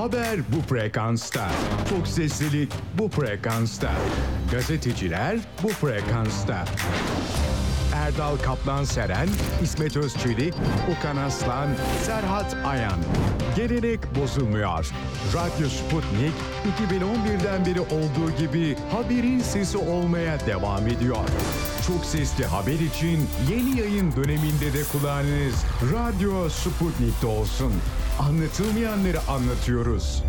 Haber bu frekansta. Çok seslilik bu frekansta. Gazeteciler bu frekansta. Erdal Kaplan Seren, İsmet Özçelik, Okan Aslan, Serhat Ayan. Gelenek bozulmuyor. Radyo Sputnik 2011'den beri olduğu gibi haberin sesi olmaya devam ediyor. Çok sesli haber için yeni yayın döneminde de kulağınız Radyo Sputnik'te olsun. Anlatılmayanları anlatıyoruz.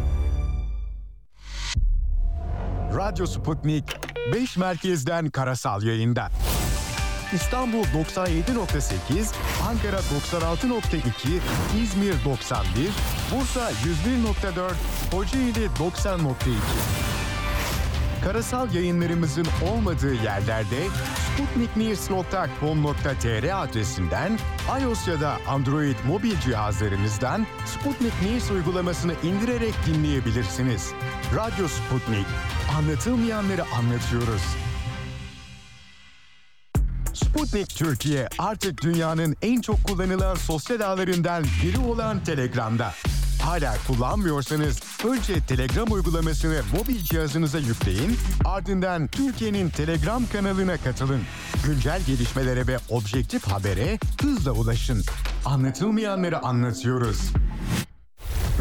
Radyo Sputnik 5 merkezden karasal yayında. İstanbul 97.8, Ankara 96.2, İzmir 91, Bursa 101.4, Kocaeli 90.2. Karasal yayınlarımızın olmadığı yerlerde sputniknews.com.tr adresinden iOS ya da Android mobil cihazlarınızdan Sputnik News uygulamasını indirerek dinleyebilirsiniz. Radyo Sputnik. Anlatılmayanları anlatıyoruz. Sputnik Türkiye artık dünyanın en çok kullanılan sosyal ağlarından biri olan Telegram'da. Hala kullanmıyorsanız önce Telegram uygulamasını mobil cihazınıza yükleyin, ardından Türkiye'nin Telegram kanalına katılın. Güncel gelişmelere ve objektif habere hızla ulaşın. Anlatılmayanları anlatıyoruz.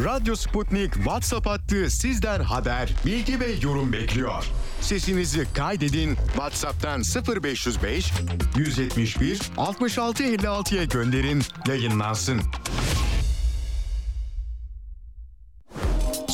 Radyo Sputnik WhatsApp hattı sizden haber, bilgi ve yorum bekliyor. Sesinizi kaydedin WhatsApp'tan 0505 171 66 56'ya gönderin, yayınlansın.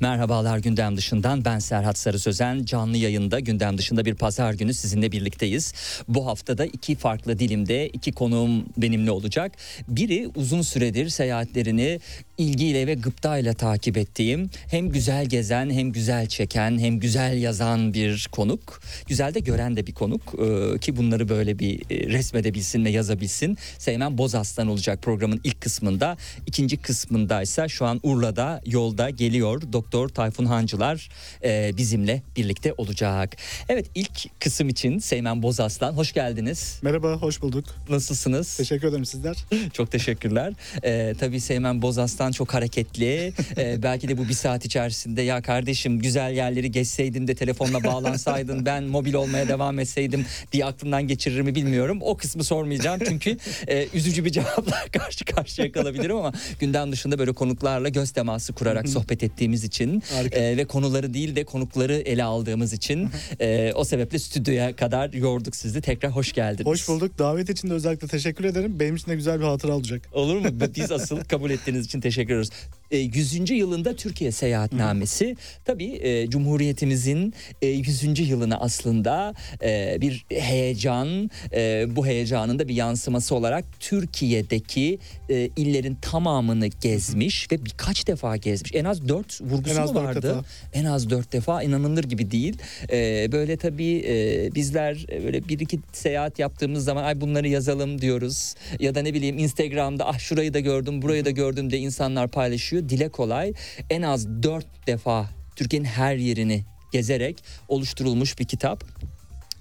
Merhabalar gündem dışından ben Serhat Sarı Sözen canlı yayında gündem dışında bir pazar günü sizinle birlikteyiz. Bu haftada iki farklı dilimde iki konuğum benimle olacak. Biri uzun süredir seyahatlerini ilgiyle ve gıptayla takip ettiğim hem güzel gezen hem güzel çeken hem güzel yazan bir konuk. Güzel de gören de bir konuk ee, ki bunları böyle bir resmedebilsin ve yazabilsin. Seymen Bozaslan olacak programın ilk kısmında. İkinci kısmında ise şu an Urla'da yolda geliyor. Doktor Tayfun Hancılar e, bizimle birlikte olacak. Evet ilk kısım için Seymen Bozaslan hoş geldiniz. Merhaba, hoş bulduk. Nasılsınız? Teşekkür ederim sizler. Çok teşekkürler. Ee, tabii Seymen Bozaslan çok hareketli. Ee, belki de bu bir saat içerisinde ya kardeşim güzel yerleri geçseydin de telefonla bağlansaydın ben mobil olmaya devam etseydim diye aklımdan geçirir mi bilmiyorum. O kısmı sormayacağım çünkü e, üzücü bir cevapla karşı karşıya kalabilirim ama gündem dışında böyle konuklarla göz teması kurarak sohbet ettiğimiz için Harika. e, ve konuları değil de konukları ele aldığımız için e, o sebeple stüdyoya kadar yorduk sizi. Tekrar hoş geldiniz. Hoş bulduk. Davet için de özellikle teşekkür ederim. Benim için de güzel bir hatıra olacak. Olur mu? Biz asıl kabul ettiğiniz için teşekkür ediyoruz. E, 100. yılında Türkiye Seyahatnamesi tabii e, Cumhuriyetimizin e, 100. yılına aslında e, bir heyecan, e, bu heyecanın da bir yansıması olarak Türkiye'deki e, illerin tamamını gezmiş ve birkaç defa gezmiş. En az dört vurgusu En az vardı? defa. En az dört defa inanılır gibi değil. E, böyle tabii e, bizler e, böyle bir iki seyahat yaptığımız zaman ay bunları yazalım diyoruz. Ya da ne bileyim Instagram'da ah şurayı da gördüm burayı da gördüm de insanlar paylaşıyor. Dile kolay. En az dört defa Türkiye'nin her yerini gezerek oluşturulmuş bir kitap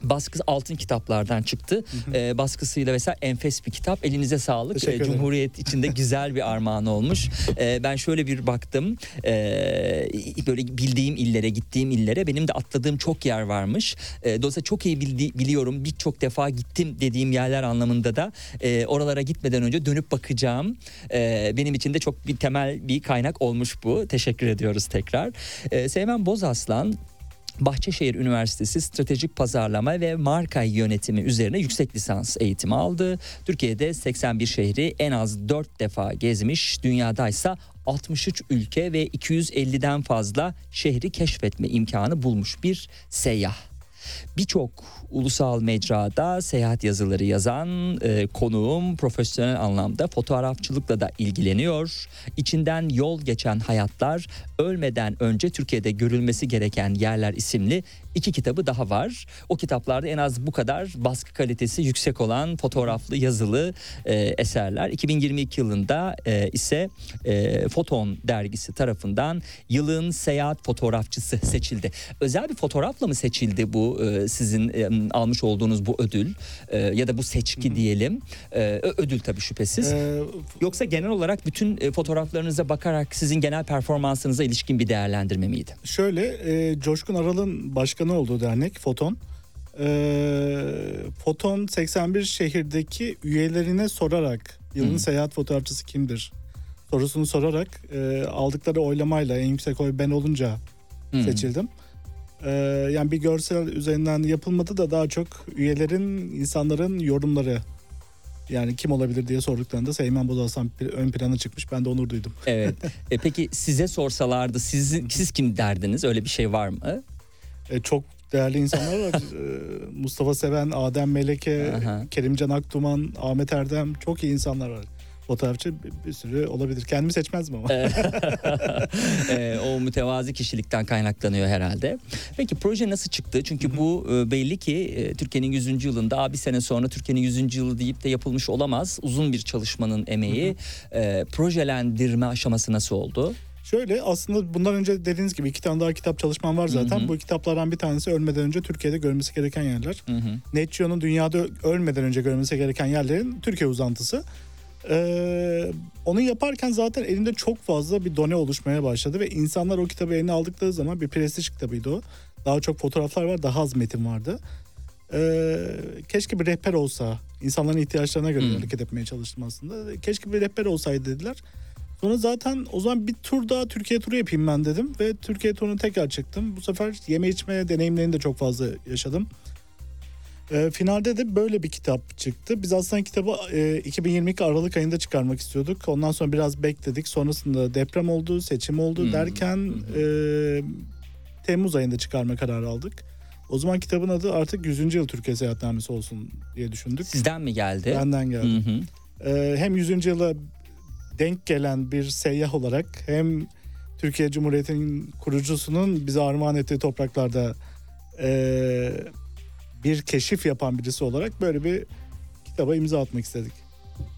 baskısı altın kitaplardan çıktı. Ee, baskısıyla mesela enfes bir kitap. Elinize sağlık. Ederim. Cumhuriyet içinde güzel bir armağan olmuş. Ee, ben şöyle bir baktım. Ee, böyle bildiğim illere, gittiğim illere benim de atladığım çok yer varmış. Ee, dolayısıyla çok iyi bildi- biliyorum. Birçok defa gittim dediğim yerler anlamında da e, oralara gitmeden önce dönüp bakacağım. Ee, benim için de çok bir temel bir kaynak olmuş bu. Teşekkür ediyoruz tekrar. Ee, Seymen Bozaslan Bahçeşehir Üniversitesi Stratejik Pazarlama ve Marka Yönetimi üzerine yüksek lisans eğitimi aldı. Türkiye'de 81 şehri en az 4 defa gezmiş. Dünyadaysa 63 ülke ve 250'den fazla şehri keşfetme imkanı bulmuş bir seyyah. Birçok ulusal mecrada seyahat yazıları yazan e, konuğum profesyonel anlamda fotoğrafçılıkla da ilgileniyor. İçinden yol geçen hayatlar ölmeden önce Türkiye'de görülmesi gereken yerler isimli iki kitabı daha var. O kitaplarda en az bu kadar baskı kalitesi yüksek olan fotoğraflı yazılı e, eserler. 2022 yılında e, ise e, Foton dergisi tarafından yılın seyahat fotoğrafçısı seçildi. Özel bir fotoğrafla mı seçildi bu e, sizin e, almış olduğunuz bu ödül e, ya da bu seçki diyelim? E, ödül tabii şüphesiz. Ee, Yoksa genel olarak bütün e, fotoğraflarınıza bakarak sizin genel performansınıza ilişkin bir değerlendirme miydi? şöyle e, Coşkun Aral'ın başkanı olduğu dernek Foton. Ee, Foton 81 şehirdeki üyelerine sorarak yılın Hı. seyahat fotoğrafçısı kimdir sorusunu sorarak e, aldıkları oylamayla en yüksek oy ben olunca Hmm. seçildim. Ee, yani bir görsel üzerinden yapılmadı da daha çok üyelerin, insanların yorumları. Yani kim olabilir diye sorduklarında Seymen Bozarslan ön plana çıkmış. Ben de onur duydum. Evet. E, peki size sorsalardı siz, siz kim derdiniz? Öyle bir şey var mı? E, çok değerli insanlar var. Ee, Mustafa Seven, Adem Meleke, Aha. Kerimcan Aktuman, Ahmet Erdem çok iyi insanlar var. Fotoğrafçı bir, sürü olabilir. Kendimi seçmezdim ama. E, o mütevazi kişilikten kaynaklanıyor herhalde. Peki proje nasıl çıktı? Çünkü bu e, belli ki e, Türkiye'nin 100. yılında "Aa, bir sene sonra Türkiye'nin 100. yılı deyip de yapılmış olamaz. Uzun bir çalışmanın emeği. E, projelendirme aşaması nasıl oldu? Şöyle aslında bundan önce dediğiniz gibi iki tane daha kitap çalışmam var zaten. Hı hı. Bu kitaplardan bir tanesi ölmeden önce Türkiye'de görülmesi gereken yerler. Hı hı. Net Geo'nun dünyada ölmeden önce görülmesi gereken yerlerin Türkiye uzantısı. Ee, onu yaparken zaten elimde çok fazla bir done oluşmaya başladı ve insanlar o kitabı eline aldıkları zaman bir prestij kitabıydı o. Daha çok fotoğraflar var, daha az metin vardı. Ee, keşke bir rehber olsa, insanların ihtiyaçlarına göre Hmm. hareket etmeye çalıştım aslında. Keşke bir rehber olsaydı dediler. Sonra zaten o zaman bir tur daha Türkiye turu yapayım ben dedim ve Türkiye turunu tekrar çıktım. Bu sefer yeme içme deneyimlerini de çok fazla yaşadım. Ee, finalde de böyle bir kitap çıktı. Biz aslında kitabı e, 2022 Aralık ayında çıkarmak istiyorduk. Ondan sonra biraz bekledik. Sonrasında deprem oldu, seçim oldu Hmm. derken e, Temmuz ayında çıkarma kararı aldık. O zaman kitabın adı artık 100. yıl Türkiye Seyahatnamesi olsun diye düşündük. Sizden mi geldi? Benden geldi. Hı hı. Ee, hem 100. yıla denk gelen bir seyyah olarak hem Türkiye Cumhuriyeti'nin kurucusunun bize armağan ettiği topraklarda ee, bir keşif yapan birisi olarak böyle bir kitaba imza atmak istedik.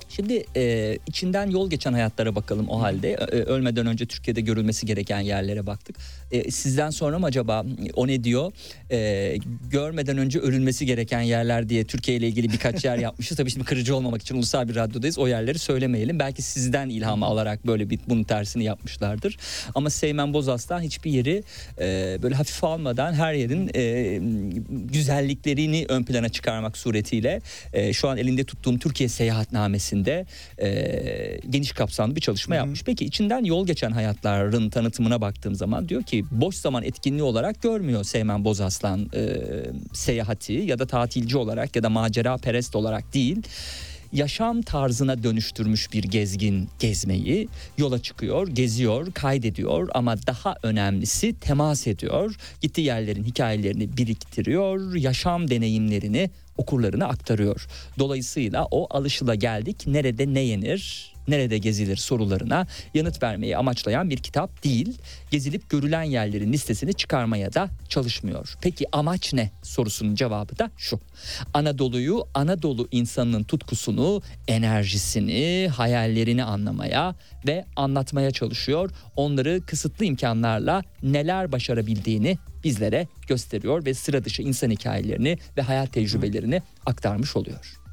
Şimdi e, içinden yol geçen hayatlara bakalım o halde. E, ölmeden önce Türkiye'de görülmesi gereken yerlere baktık. E, sizden sonra mı acaba o ne diyor? E, görmeden önce ölünmesi gereken yerler diye Türkiye ile ilgili birkaç yer yapmışız. Tabii şimdi kırıcı olmamak için ulusal bir radyodayız. O yerleri söylemeyelim. Belki sizden ilham alarak böyle bir bunun tersini yapmışlardır. Ama Seymen Bozas'tan hiçbir yeri e, böyle hafif almadan her yerin e, güzelliklerini ön plana çıkarmak suretiyle e, şu an elinde tuttuğum Türkiye seyahatnamesinde e, geniş kapsamlı bir çalışma Hı hı. yapmış. Peki içinden yol geçen hayatların tanıtımına baktığım zaman diyor ki boş zaman etkinliği olarak görmüyor Seymen Bozaslan e, seyahati ya da tatilci olarak ya da macera perest olarak değil yaşam tarzına dönüştürmüş bir gezgin gezmeyi yola çıkıyor, geziyor, kaydediyor ama daha önemlisi temas ediyor. Gittiği yerlerin hikayelerini biriktiriyor, yaşam deneyimlerini okurlarına aktarıyor. Dolayısıyla o alışıla geldik nerede ne yenir, nerede gezilir sorularına yanıt vermeyi amaçlayan bir kitap değil. Gezilip görülen yerlerin listesini çıkarmaya da çalışmıyor. Peki amaç ne sorusunun cevabı da şu. Anadolu'yu, Anadolu insanının tutkusunu, enerjisini, hayallerini anlamaya ve anlatmaya çalışıyor. Onları kısıtlı imkanlarla neler başarabildiğini bizlere gösteriyor ve sıra dışı insan hikayelerini ve hayat tecrübelerini aktarmış oluyor.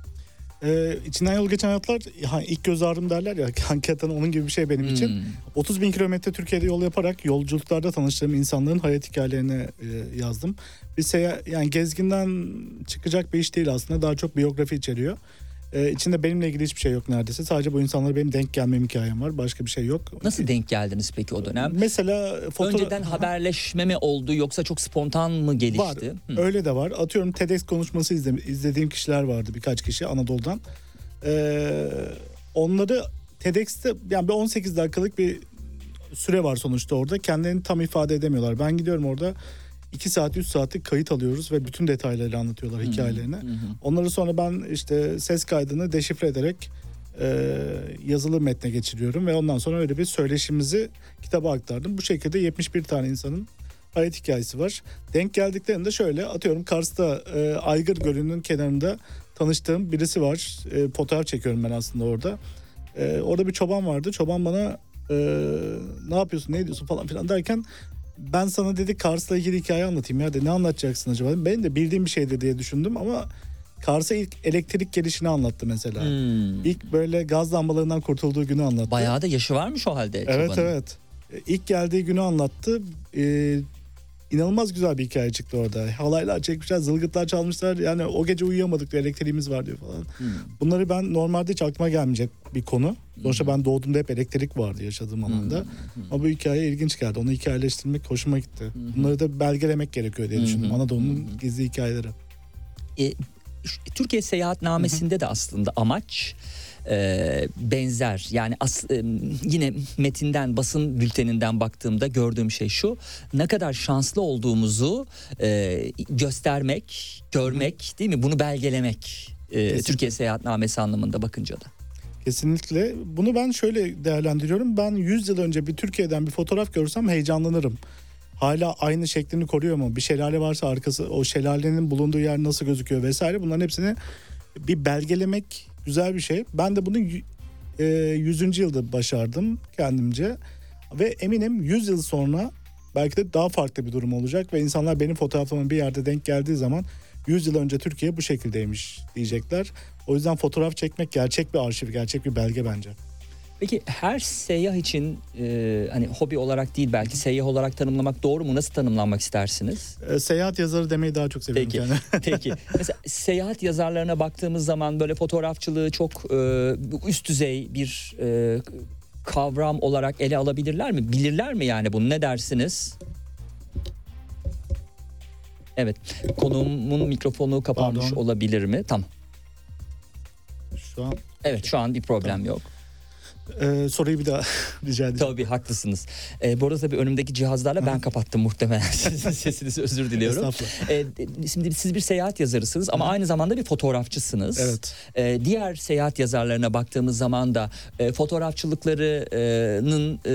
Ee, içinden yol geçen hayatlar ha, ilk göz ağrım derler ya hakikaten onun gibi bir şey benim için. Hmm. 30 bin kilometre Türkiye'de yol yaparak yolculuklarda tanıştığım insanların hayat hikayelerini e, yazdım. Bir seya yani gezginden çıkacak bir iş değil aslında daha çok biyografi içeriyor. Ee, içinde benimle ilgili hiçbir şey yok neredeyse. Sadece bu insanlara benim denk gelmem hikayem var. Başka bir şey yok. Nasıl denk geldiniz peki o dönem? Mesela fotoğraf... Önceden haberleşme mi oldu yoksa çok spontan mı gelişti? Var. Hı. Öyle de var. Atıyorum TEDx konuşması izle, izlediğim kişiler vardı birkaç kişi Anadolu'dan. Ee, onları TEDx'te yani bir 18 dakikalık bir süre var sonuçta orada. Kendilerini tam ifade edemiyorlar. Ben gidiyorum orada 2 saat 3 saatlik kayıt alıyoruz ve bütün detaylarıyla anlatıyorlar hikayelerini. Onları sonra ben işte ses kaydını deşifre ederek e, yazılı metne geçiriyorum ve ondan sonra öyle bir söyleşimizi kitaba aktardım. Bu şekilde 71 tane insanın hayat hikayesi var. Denk geldiklerinde şöyle atıyorum Kars'ta e, Aygır Gölü'nün kenarında tanıştığım birisi var. E, fotoğraf çekiyorum ben aslında orada. E, orada bir çoban vardı. Çoban bana e, ne yapıyorsun ne ediyorsun falan filan derken ben sana dedi Kars'la ilgili hikaye anlatayım ya dedi. Ne anlatacaksın acaba? Ben de bildiğim bir şeydi diye düşündüm ama Kars'a ilk elektrik gelişini anlattı mesela. Hmm. İlk böyle gaz lambalarından kurtulduğu günü anlattı. Bayağı da yaşı varmış o halde. Evet çobanın. evet. E, İlk geldiği günü anlattı. Ee, inanılmaz güzel bir hikaye çıktı orada. Halaylar çekmişler, zılgıtlar çalmışlar. Yani o gece uyuyamadık elektriğimiz var diyor falan. Hmm. Bunları ben normalde hiç aklıma gelmeyecek bir konu. Sonuçta ben doğduğumda hep elektrik vardı yaşadığım alanda. Ama bu hikaye ilginç geldi. Onu hikayeleştirmek hoşuma gitti. Bunları da belgelemek gerekiyor diye düşündüm. Anadolu'nun gizli hikayeleri. E, Türkiye seyahatnamesinde de aslında amaç e, benzer. Yani as, e, yine metinden basın bülteninden baktığımda gördüğüm şey şu. Ne kadar şanslı olduğumuzu e, göstermek, görmek değil mi? Bunu belgelemek. e. Türkiye seyahatnamesi anlamında bakınca da. Kesinlikle. Bunu ben şöyle değerlendiriyorum. Ben 100 yıl önce bir Türkiye'den bir fotoğraf görsem heyecanlanırım. Hala aynı şeklini koruyor mu? Bir şelale varsa arkası o şelalenin bulunduğu yer nasıl gözüküyor vesaire. Bunların hepsini bir belgelemek güzel bir şey. Ben de bunu e, 100. yılda başardım kendimce. Ve eminim 100 yıl sonra belki de daha farklı bir durum olacak ve insanlar benim fotoğrafımın bir yerde denk geldiği zaman 100 yıl önce Türkiye bu şekildeymiş diyecekler. O yüzden fotoğraf çekmek gerçek bir arşiv, gerçek bir belge bence. Peki her seyyah için e, hani hobi olarak değil belki seyyah olarak tanımlamak doğru mu? Nasıl tanımlanmak istersiniz? E, seyahat yazarı demeyi daha çok seviyorum Peki. kendime. Peki. Mesela seyahat yazarlarına baktığımız zaman böyle fotoğrafçılığı çok e, üst düzey bir e, kavram olarak ele alabilirler mi? Bilirler mi yani bunu? Ne dersiniz? Evet. Konuğumun mikrofonu kapanmış Pardon. olabilir mi? Tamam. Şu an Evet şu an bir problem yok. E, soruyu bir daha rica edeceğim. Tabii haklısınız. Ee, bu arada tabii önümdeki cihazlarla ben kapattım muhtemelen. Sizin sesinizi özür diliyorum. Ee, şimdi siz bir seyahat yazarısınız ama aynı zamanda bir fotoğrafçısınız. Evet. Ee, diğer seyahat yazarlarına baktığımız zaman da e, fotoğrafçılıklarının e,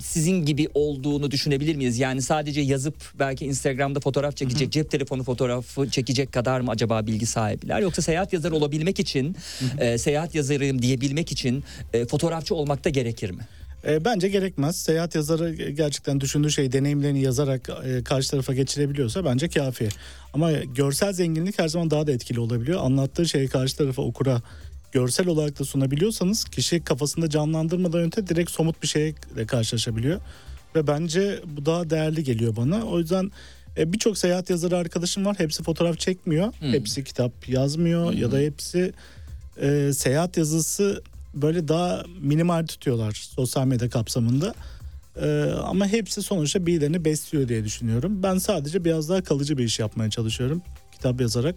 sizin gibi olduğunu düşünebilir miyiz? Yani sadece yazıp belki Instagram'da fotoğraf çekecek, cep telefonu fotoğrafı çekecek kadar mı acaba bilgi sahibiler? Yoksa seyahat yazarı olabilmek için, e, seyahat yazarıyım diyebilmek için e, fotoğrafçı olmak da gerekir mi? E, bence gerekmez. Seyahat yazarı gerçekten düşündüğü şey deneyimlerini yazarak e, karşı tarafa geçirebiliyorsa bence kafi. Ama görsel zenginlik her zaman daha da etkili olabiliyor. Anlattığı şeyi karşı tarafa okura görsel olarak da sunabiliyorsanız kişi kafasında canlandırmadan önce direkt somut bir şeyle karşılaşabiliyor. Ve bence bu daha değerli geliyor bana. O yüzden e, birçok seyahat yazarı arkadaşım var. Hepsi fotoğraf çekmiyor. Hepsi kitap yazmıyor ya da hepsi e, seyahat yazısı böyle daha minimal tutuyorlar sosyal medya kapsamında. E, ama hepsi sonuçta birilerini besliyor diye düşünüyorum. Ben sadece biraz daha kalıcı bir iş yapmaya çalışıyorum kitap yazarak.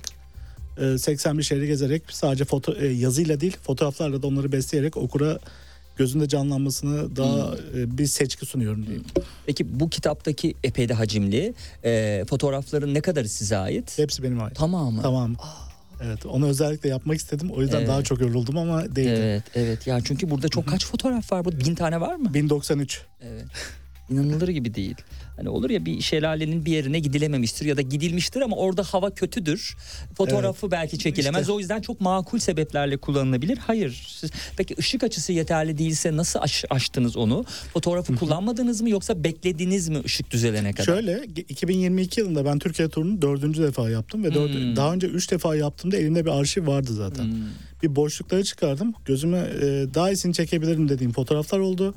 E, 81 şehri gezerek sadece foto e, yazıyla değil fotoğraflarla da onları besleyerek okura gözünde canlanmasını daha e, bir seçki sunuyorum diyeyim. Peki bu kitaptaki epey de hacimli e, fotoğrafların ne kadarı size ait? Hepsi benim ait. Tamamı. Tamam. Evet onu özellikle yapmak istedim. O yüzden Evet. daha çok yoruldum ama değildi. Evet, evet. Ya çünkü burada çok kaç fotoğraf var? Bu bin tane var mı? 1093. Evet. İnanılır gibi değil. Hani olur ya bir şelalenin bir yerine gidilememiştir ya da gidilmiştir ama orada hava kötüdür. Fotoğrafı belki çekilemez. İşte. O yüzden çok makul sebeplerle kullanılabilir. Hayır. Siz, peki ışık açısı yeterli değilse nasıl aş, aştınız onu? Fotoğrafı kullanmadınız mı yoksa beklediniz mi ışık düzelene kadar? Şöyle ge- 2022 yılında ben Türkiye turunu dördüncü defa yaptım ve dört- Hmm. daha önce üç defa yaptığımda elimde bir arşiv vardı zaten. Hmm. Bir boşlukları çıkardım. Gözüme e, daha iyisini çekebilirim dediğim fotoğraflar oldu.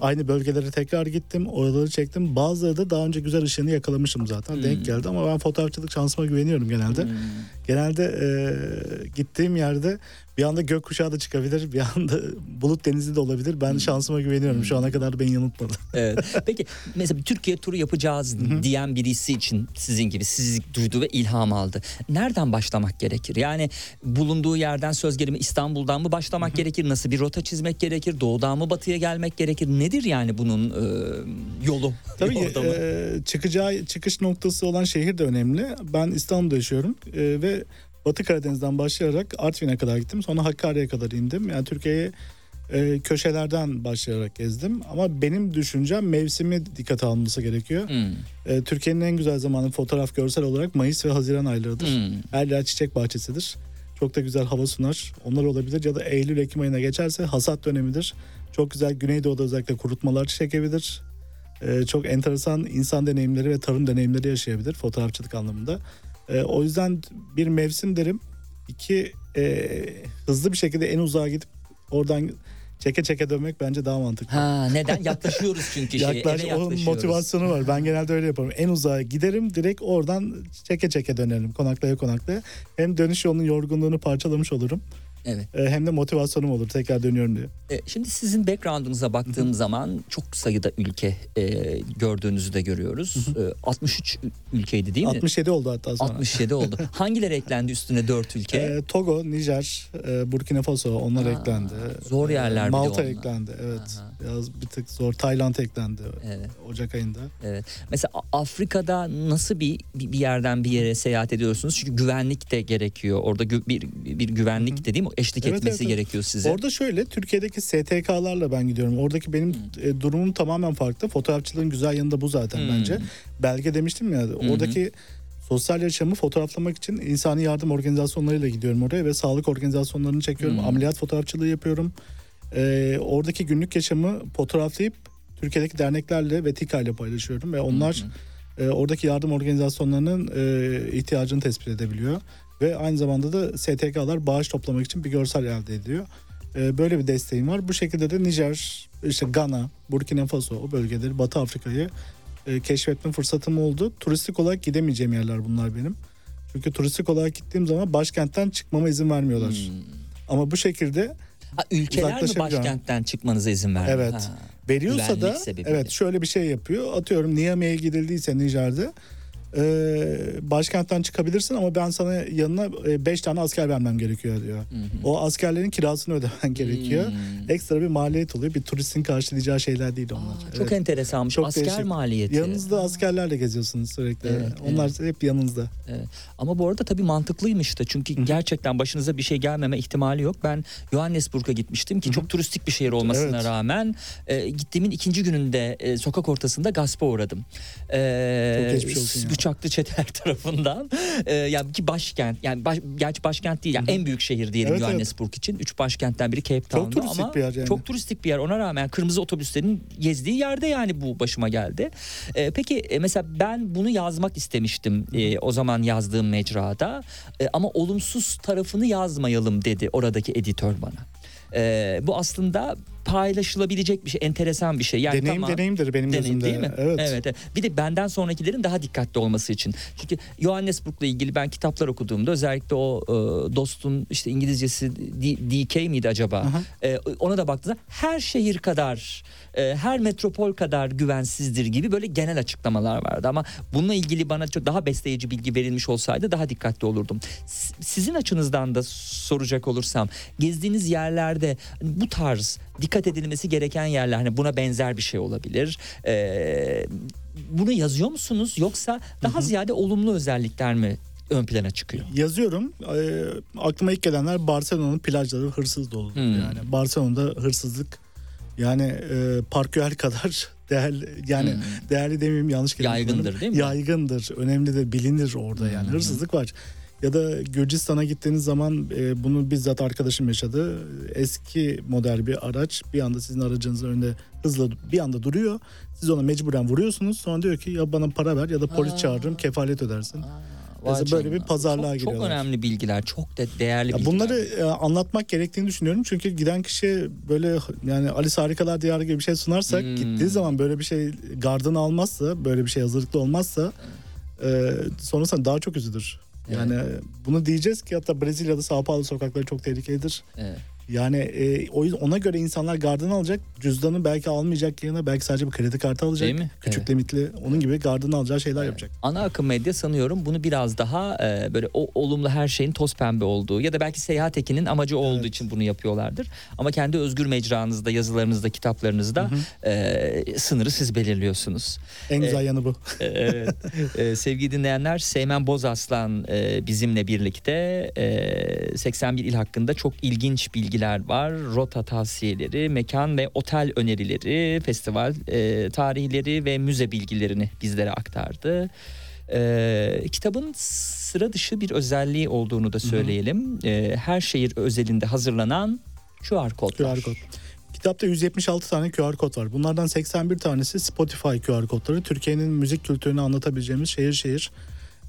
Aynı bölgelere tekrar gittim. Oraları çektim. Bazıları da daha önce güzel ışığını yakalamışım zaten. Hmm. Denk geldi ama ben fotoğrafçılık şansıma güveniyorum genelde. Genelde e, gittiğim yerde Bir anda gökkuşağı da çıkabilir. Bir anda bulut denizi de olabilir. Hmm. Ben şansıma güveniyorum. Şu ana kadar beni yanıltmadı. Evet. Peki mesela bir Türkiye turu yapacağız diyen birisi için sizin gibi sizi duydu ve ilham aldı. Nereden başlamak gerekir? Yani bulunduğu yerden söz gelimi İstanbul'dan mı başlamak gerekir? Nasıl bir rota çizmek gerekir? Doğudan mı batıya gelmek gerekir? Nedir yani bunun e, yolu? Tabii e, çıkacağı çıkış noktası olan şehir de önemli. Ben İstanbul'da yaşıyorum e, ve Batı Karadeniz'den başlayarak Artvin'e kadar gittim. Sonra Hakkari'ye kadar indim. Yani Türkiye'yi e, köşelerden başlayarak gezdim. Ama benim düşüncem mevsimi dikkate alınması gerekiyor. Hmm, E, Türkiye'nin en güzel zamanı fotoğraf görsel olarak Mayıs ve Haziran aylarıdır. hmm. Her yer çiçek bahçesidir. Çok da güzel hava sunar. Onlar olabilir ya da Eylül Ekim ayına geçerse hasat dönemidir. Çok güzel Güneydoğu'da özellikle kurutmalar çekebilir. Ee, çok enteresan insan deneyimleri ve tarım deneyimleri yaşayabilir fotoğrafçılık anlamında. Ee, o yüzden bir mevsim derim. İki e, hızlı bir şekilde en uzağa gidip oradan çeke çeke dönmek bence daha mantıklı. Ha neden? Yaklaşıyoruz çünkü şeye. Yaklaş, eve onun motivasyonu var. Ben genelde öyle yaparım. En uzağa giderim direkt oradan çeke çeke dönerim konaklaya konaklaya. Hem dönüş yolunun yorgunluğunu parçalamış olurum. Evet. e, Hem de motivasyonum olur tekrar dönüyorum diye. E, Şimdi sizin background'unuza baktığım zaman çok sayıda ülke e, gördüğünüzü de görüyoruz. E, 63 ül- ülkeydi değil mi? 67 oldu hatta sonra. 67 oldu. Hangileri eklendi üstüne 4 ülke? E, Togo, Nijer, e, Burkina Faso onlar Aa, eklendi. zor yerler bir Malta onlar. eklendi evet. Aha. Biraz bir tık zor. Tayland eklendi Evet. Ocak ayında. Evet. Mesela Afrika'da nasıl bir bir bir yerden bir yere seyahat ediyorsunuz? Çünkü güvenlik de gerekiyor. Orada gü- bir bir güvenlik de değil mi? Eşlik Evet, etmesi evet, evet. gerekiyor size. Orada şöyle Türkiye'deki STK'larla ben gidiyorum. Oradaki benim e, durumum tamamen farklı. Fotoğrafçılığın güzel yanı da bu zaten Hmm. bence. Belge demiştim ya. Oradaki sosyal yaşamı fotoğraflamak için insani yardım organizasyonlarıyla gidiyorum oraya ve sağlık organizasyonlarını çekiyorum. Hmm. Ameliyat fotoğrafçılığı yapıyorum. Ee, oradaki günlük yaşamı fotoğraflayıp Türkiye'deki derneklerle ve TİKA ile paylaşıyorum ve onlar e, oradaki yardım organizasyonlarının e, ihtiyacını tespit edebiliyor ve aynı zamanda da STK'lar bağış toplamak için bir görsel elde ediyor. E, böyle bir desteğim var. Bu şekilde de Nijer, işte Gana, Burkina Faso o bölgeleri, Batı Afrika'yı e, keşfetme fırsatım oldu. Turistik olarak gidemeyeceğim yerler bunlar benim. Çünkü turistik olarak gittiğim zaman başkentten çıkmama izin vermiyorlar. Hmm. Ama bu şekilde Ha, ülkeler mi başkentten çıkmanıza izin vermiyor? Evet. Ha. veriyorsa Güvenlik da sebebiyle. evet şöyle bir şey yapıyor. Atıyorum Niamey'e gidildiyse Nijer'de e, başkentten çıkabilirsin ama ben sana yanına 5 tane asker vermem gerekiyor diyor. O askerlerin kirasını ödemen gerekiyor. Hmm. Ekstra bir maliyet oluyor. Bir turistin karşılayacağı şeyler değil onlar. Çok Evet. enteresanmış. Çok Asker değişik. maliyeti. Yanınızda askerlerle geziyorsunuz sürekli. Evet, Onlar hep yanınızda. Evet. Ama bu arada tabii mantıklıymış da çünkü gerçekten başınıza bir şey gelmeme ihtimali yok. Ben Johannesburg'a gitmiştim ki çok turistik bir şehir olmasına Evet. rağmen e, gittiğimin ikinci gününde e, sokak ortasında gaspa uğradım. E, Çok geçmiş olsun ya. Bıçaklı çeteler tarafından. E, yani ki başkent yani baş, gerçi başkent değil yani en büyük şehir diyelim Evet, evet. Johannesburg için. Üç başkentten biri Cape Town'da turistik ama bir yer yani. çok turistik bir yer. Ona rağmen kırmızı otobüslerin gezdiği yerde yani bu başıma geldi. E, peki e, mesela ben bunu yazmak istemiştim e, o zaman yazdığım mecrada E, ama olumsuz tarafını yazmayalım dedi oradaki editör bana. E, bu aslında paylaşılabilecek bir şey, enteresan bir şey. Yani Deneyim tamam, deneyimdir benim deneyim gözümde. değil mi? Evet. evet. evet. Bir de benden sonrakilerin daha dikkatli olması için. Çünkü Johannesburg'la ilgili ben kitaplar okuduğumda özellikle o e, dostun işte İngilizcesi D- DK miydi acaba? Aha. E, ona da baktığında her şehir kadar, e, her metropol kadar güvensizdir gibi böyle genel açıklamalar vardı. Ama bununla ilgili bana çok daha besleyici bilgi verilmiş olsaydı daha dikkatli olurdum. Sizin açınızdan da soracak olursam gezdiğiniz yerlerde bu tarz dikkat edilmesi gereken yerler hani buna benzer bir şey olabilir. E, bunu yazıyor musunuz yoksa daha ziyade olumlu özellikler mi ön plana çıkıyor? Yazıyorum. Ee, aklıma ilk gelenler Barcelona'nın plajları hırsız dolu. Hmm. Yani Barcelona'da hırsızlık yani e, parküel kadar değerli yani Hmm. değerli demeyeyim yanlış kelime Yaygındır değil mi? Yaygındır. Önemlidir, bilinir orada yani. Hmm. Hırsızlık var. Ya da Gürcistan'a gittiğiniz zaman e, bunu bizzat arkadaşım yaşadı. Eski model bir araç bir anda sizin aracınızın önünde hızla bir anda duruyor. Siz ona mecburen vuruyorsunuz. Sonra diyor ki ya bana para ver ya da polis Aa. çağırırım kefalet ödersin. Mesela böyle bir pazarlığa çok, çok giriyorlar. önemli bilgiler, çok de değerli Ya bilgiler. bunları e, anlatmak gerektiğini düşünüyorum. Çünkü giden kişi böyle yani Alice Harikalar Diyarı gibi bir şey sunarsak Hmm. gittiği zaman böyle bir şey gardını almazsa böyle bir şey hazırlıklı olmazsa e, sonrasında daha çok üzülür. Yani bunu diyeceğiz ki hatta Brezilya'da Sao Paulo sokakları çok tehlikelidir. Evet. Yani e, o yüzden ona göre insanlar gardını alacak. Cüzdanı belki almayacak yerine belki sadece bir kredi kartı alacak. Değil mi? Küçük Evet. limitli. Onun gibi gardını alacağı şeyler yapacak. Ana akım medya sanıyorum bunu biraz daha e, böyle o olumlu her şeyin toz pembe olduğu ya da belki seyahat ekinin amacı olduğu Evet. için bunu yapıyorlardır. Ama kendi özgür mecranızda, yazılarınızda, kitaplarınızda e, sınırı siz belirliyorsunuz. En güzel yanı bu. Evet. Ee, sevgili dinleyenler Seymen Bozaslan e, bizimle birlikte e, 81 il hakkında çok ilginç bilgiler var. Rota tavsiyeleri, mekan ve otel önerileri, festival e, tarihleri ve müze bilgilerini bizlere aktardı. E, kitabın sıra dışı bir özelliği olduğunu da söyleyelim. E, her şehir özelinde hazırlanan QR kod var. QR kod. Kitapta 176 tane QR kod var. Bunlardan 81 tanesi Spotify QR kodları. Türkiye'nin müzik kültürünü anlatabileceğimiz şehir şehir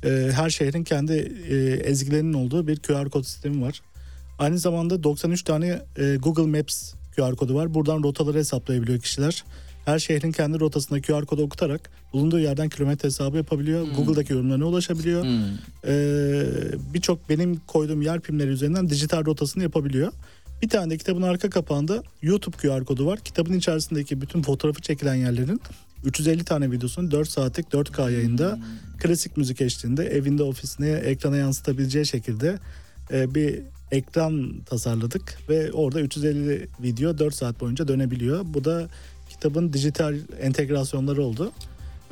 e, her şehrin kendi e, ezgilerinin olduğu bir QR kod sistemi var. Aynı zamanda 93 tane e, Google Maps QR kodu var. Buradan rotaları hesaplayabiliyor kişiler. Her şehrin kendi rotasında QR kodu okutarak bulunduğu yerden kilometre hesabı yapabiliyor. Google'daki yorumlarına ulaşabiliyor. Hmm. Ee, birçok benim koyduğum yer pimleri üzerinden dijital rotasını yapabiliyor. Bir tane de kitabın arka kapağında YouTube QR kodu var. Kitabın içerisindeki bütün fotoğrafı çekilen yerlerin 350 tane videosunu 4 saatlik 4K yayında klasik müzik eşliğinde evinde ofisine ekrana yansıtabileceği şekilde e, bir ekran tasarladık ve orada 350 video 4 saat boyunca dönebiliyor. Bu da kitabın dijital entegrasyonları oldu.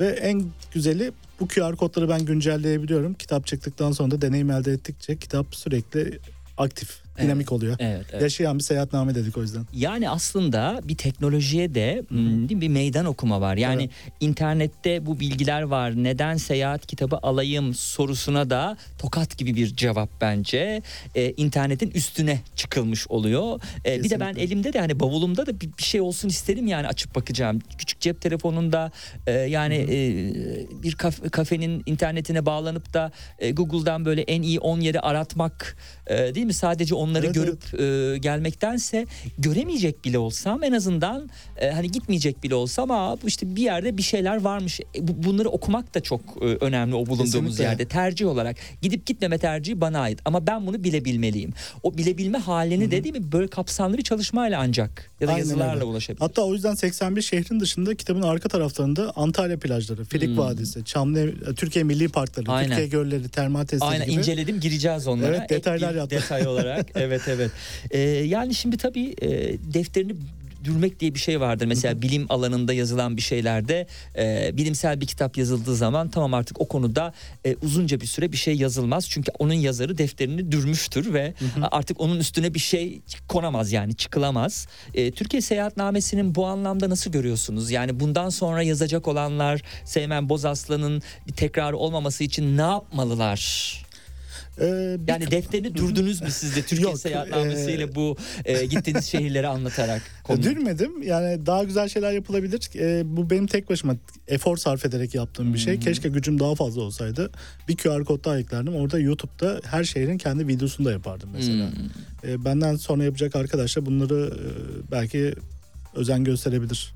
Ve en güzeli bu QR kodları ben güncelleyebiliyorum. Kitap çıktıktan sonra da deneyim elde ettikçe kitap sürekli aktif, dinamik oluyor. Evet, evet. Yaşayan bir seyahatname dedik o yüzden. Yani aslında bir teknolojiye de m, değil mi, bir meydan okuma var. Yani Evet. internette bu bilgiler var. Neden seyahat kitabı alayım sorusuna da tokat gibi bir cevap bence. Ee, internetin üstüne çıkılmış oluyor. Ee, bir de ben elimde de hani bavulumda da bir, bir şey olsun isterim yani açıp bakacağım. Küçük cep telefonunda e, yani e, bir kaf- kafenin internetine bağlanıp da e, Google'dan böyle en iyi 10 yeri aratmak e, değil mi? Sadece onları Evet, görüp e, gelmektense göremeyecek bile olsam en azından e, hani gitmeyecek bile olsam ama bu işte bir yerde bir şeyler varmış. E, bu- bunları okumak da çok e, önemli o bulunduğumuz Kesinlikle. yerde tercih olarak. Gidip gitmeme tercihi bana ait ama ben bunu bilebilmeliyim. O bilebilme halini de değil mi böyle kapsamlı bir çalışmayla ancak ya da Aynen yazılarla öyle. ulaşabilir. Hatta o yüzden 81 şehrin dışında kitabın arka taraflarında Antalya plajları, Filik Hmm. Vadisi, Çamlı, Türkiye Milli Parkları, Aynen. Türkiye Gölleri, termal testleri Aynen gibi. inceledim gireceğiz onlara. Evet, detaylar Ek bir yaptım. Detay olarak evet evet. Ee, yani şimdi tabii e, defterini dürmek diye bir şey vardır. Mesela bilim alanında yazılan bir şeylerde e, bilimsel bir kitap yazıldığı zaman tamam artık o konuda e, uzunca bir süre bir şey yazılmaz. Çünkü onun yazarı defterini dürmüştür ve artık onun üstüne bir şey konamaz yani çıkılamaz. E, Türkiye Seyahatnamesi'nin bu anlamda nasıl görüyorsunuz? Yani bundan sonra yazacak olanlar Seymen Bozaslan'ın bir tekrarı olmaması için ne yapmalılar? Ee, bir- Yani defterini dürdünüz mü siz de Türkiye Yok, seyahatnamesiyle e, bu e, gittiğiniz şehirleri anlatarak? konuyu? Dürmedim. Yani daha güzel şeyler yapılabilir. Ee, bu benim tek başıma efor sarf ederek yaptığım bir şey. Keşke gücüm daha fazla olsaydı. Bir QR kod daha eklerdim. Orada YouTube'da her şehrin kendi videosunu da yapardım mesela. Ee, benden sonra yapacak arkadaşlar bunları e, belki özen gösterebilir.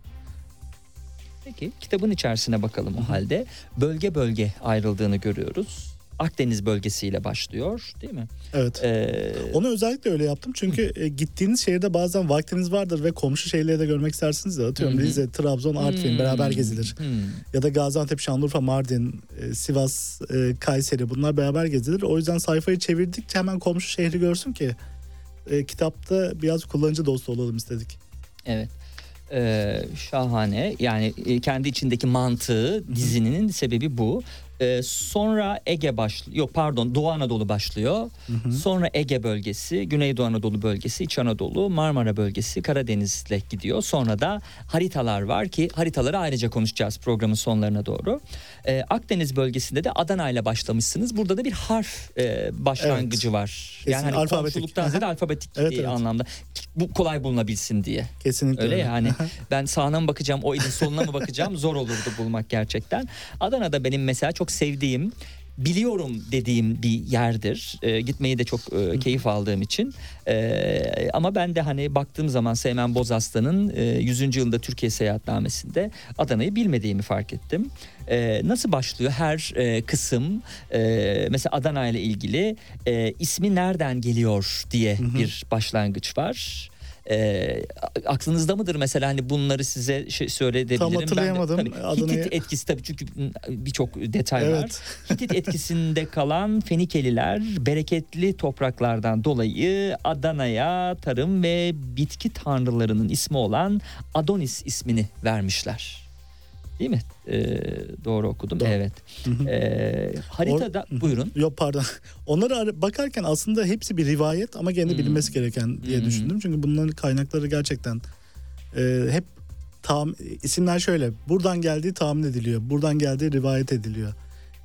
Peki kitabın içerisine bakalım o halde. Bölge bölge ayrıldığını görüyoruz. Akdeniz bölgesiyle başlıyor değil mi? Evet. Ee, Onu özellikle öyle yaptım çünkü e, gittiğiniz şehirde bazen vaktiniz vardır ve komşu şehirleri de görmek istersiniz de atıyorum Hı hı. Rize, Trabzon, Artvin hmm, beraber gezilir. hmm. Ya da Gaziantep, Şanlıurfa, Mardin, e, Sivas, e, Kayseri bunlar beraber gezilir. O yüzden sayfayı çevirdikçe hemen komşu şehri görsün ki e, kitapta biraz kullanıcı dostu olalım istedik. Evet. Ee, şahane. Yani e, kendi içindeki mantığı dizinin sebebi bu. Ee, sonra Ege başlıyor. Yok pardon Doğu Anadolu başlıyor. Sonra Ege bölgesi, Güneydoğu Anadolu bölgesi, İç Anadolu, Marmara bölgesi, Karadeniz'le gidiyor. Sonra da haritalar var ki haritaları ayrıca konuşacağız programın sonlarına doğru. Ee, Akdeniz bölgesinde de Adana ile başlamışsınız. Burada da bir harf e, başlangıcı var. Kesin, yani hani alfabetik. komşuluktan ziyade alfabetik Evet, evet. anlamda. Bu kolay bulunabilsin diye. Kesinlikle Öyle öyle. yani ben sağına mı bakacağım o ilin soluna mı bakacağım zor olurdu bulmak gerçekten. Adana'da benim mesela çok sevdiğim biliyorum dediğim bir yerdir. E, gitmeyi de çok e, keyif aldığım için. E, ama ben de hani baktığım zaman Seymen Bozaslan'ın e, 100. yılında Türkiye seyahatnamesinde Adana'yı bilmediğimi fark ettim. E, nasıl başlıyor her e, kısım e, mesela Adana ile ilgili e, ismi nereden geliyor diye bir başlangıç var. E, aklınızda mıdır mesela hani bunları size şey söyleyebilirim. Tam hatırlayamadım. Ben de, tabii, Adana'yı- Hitit etkisi tabii çünkü birçok detay var. Evet. Hitit etkisinde kalan Fenikeliler bereketli topraklardan dolayı Adana'ya tarım ve bitki tanrılarının ismi olan Adonis ismini vermişler. Değil mi? Ee, doğru okudum. Doğru. Evet. Ee, haritada buyurun. Yok pardon. Onları ara- bakarken aslında hepsi bir rivayet ama gene de bilinmesi gereken diye Hmm. düşündüm. Çünkü bunların kaynakları gerçekten e, hep tam isimler şöyle. Buradan geldiği tahmin ediliyor. Buradan geldiği rivayet ediliyor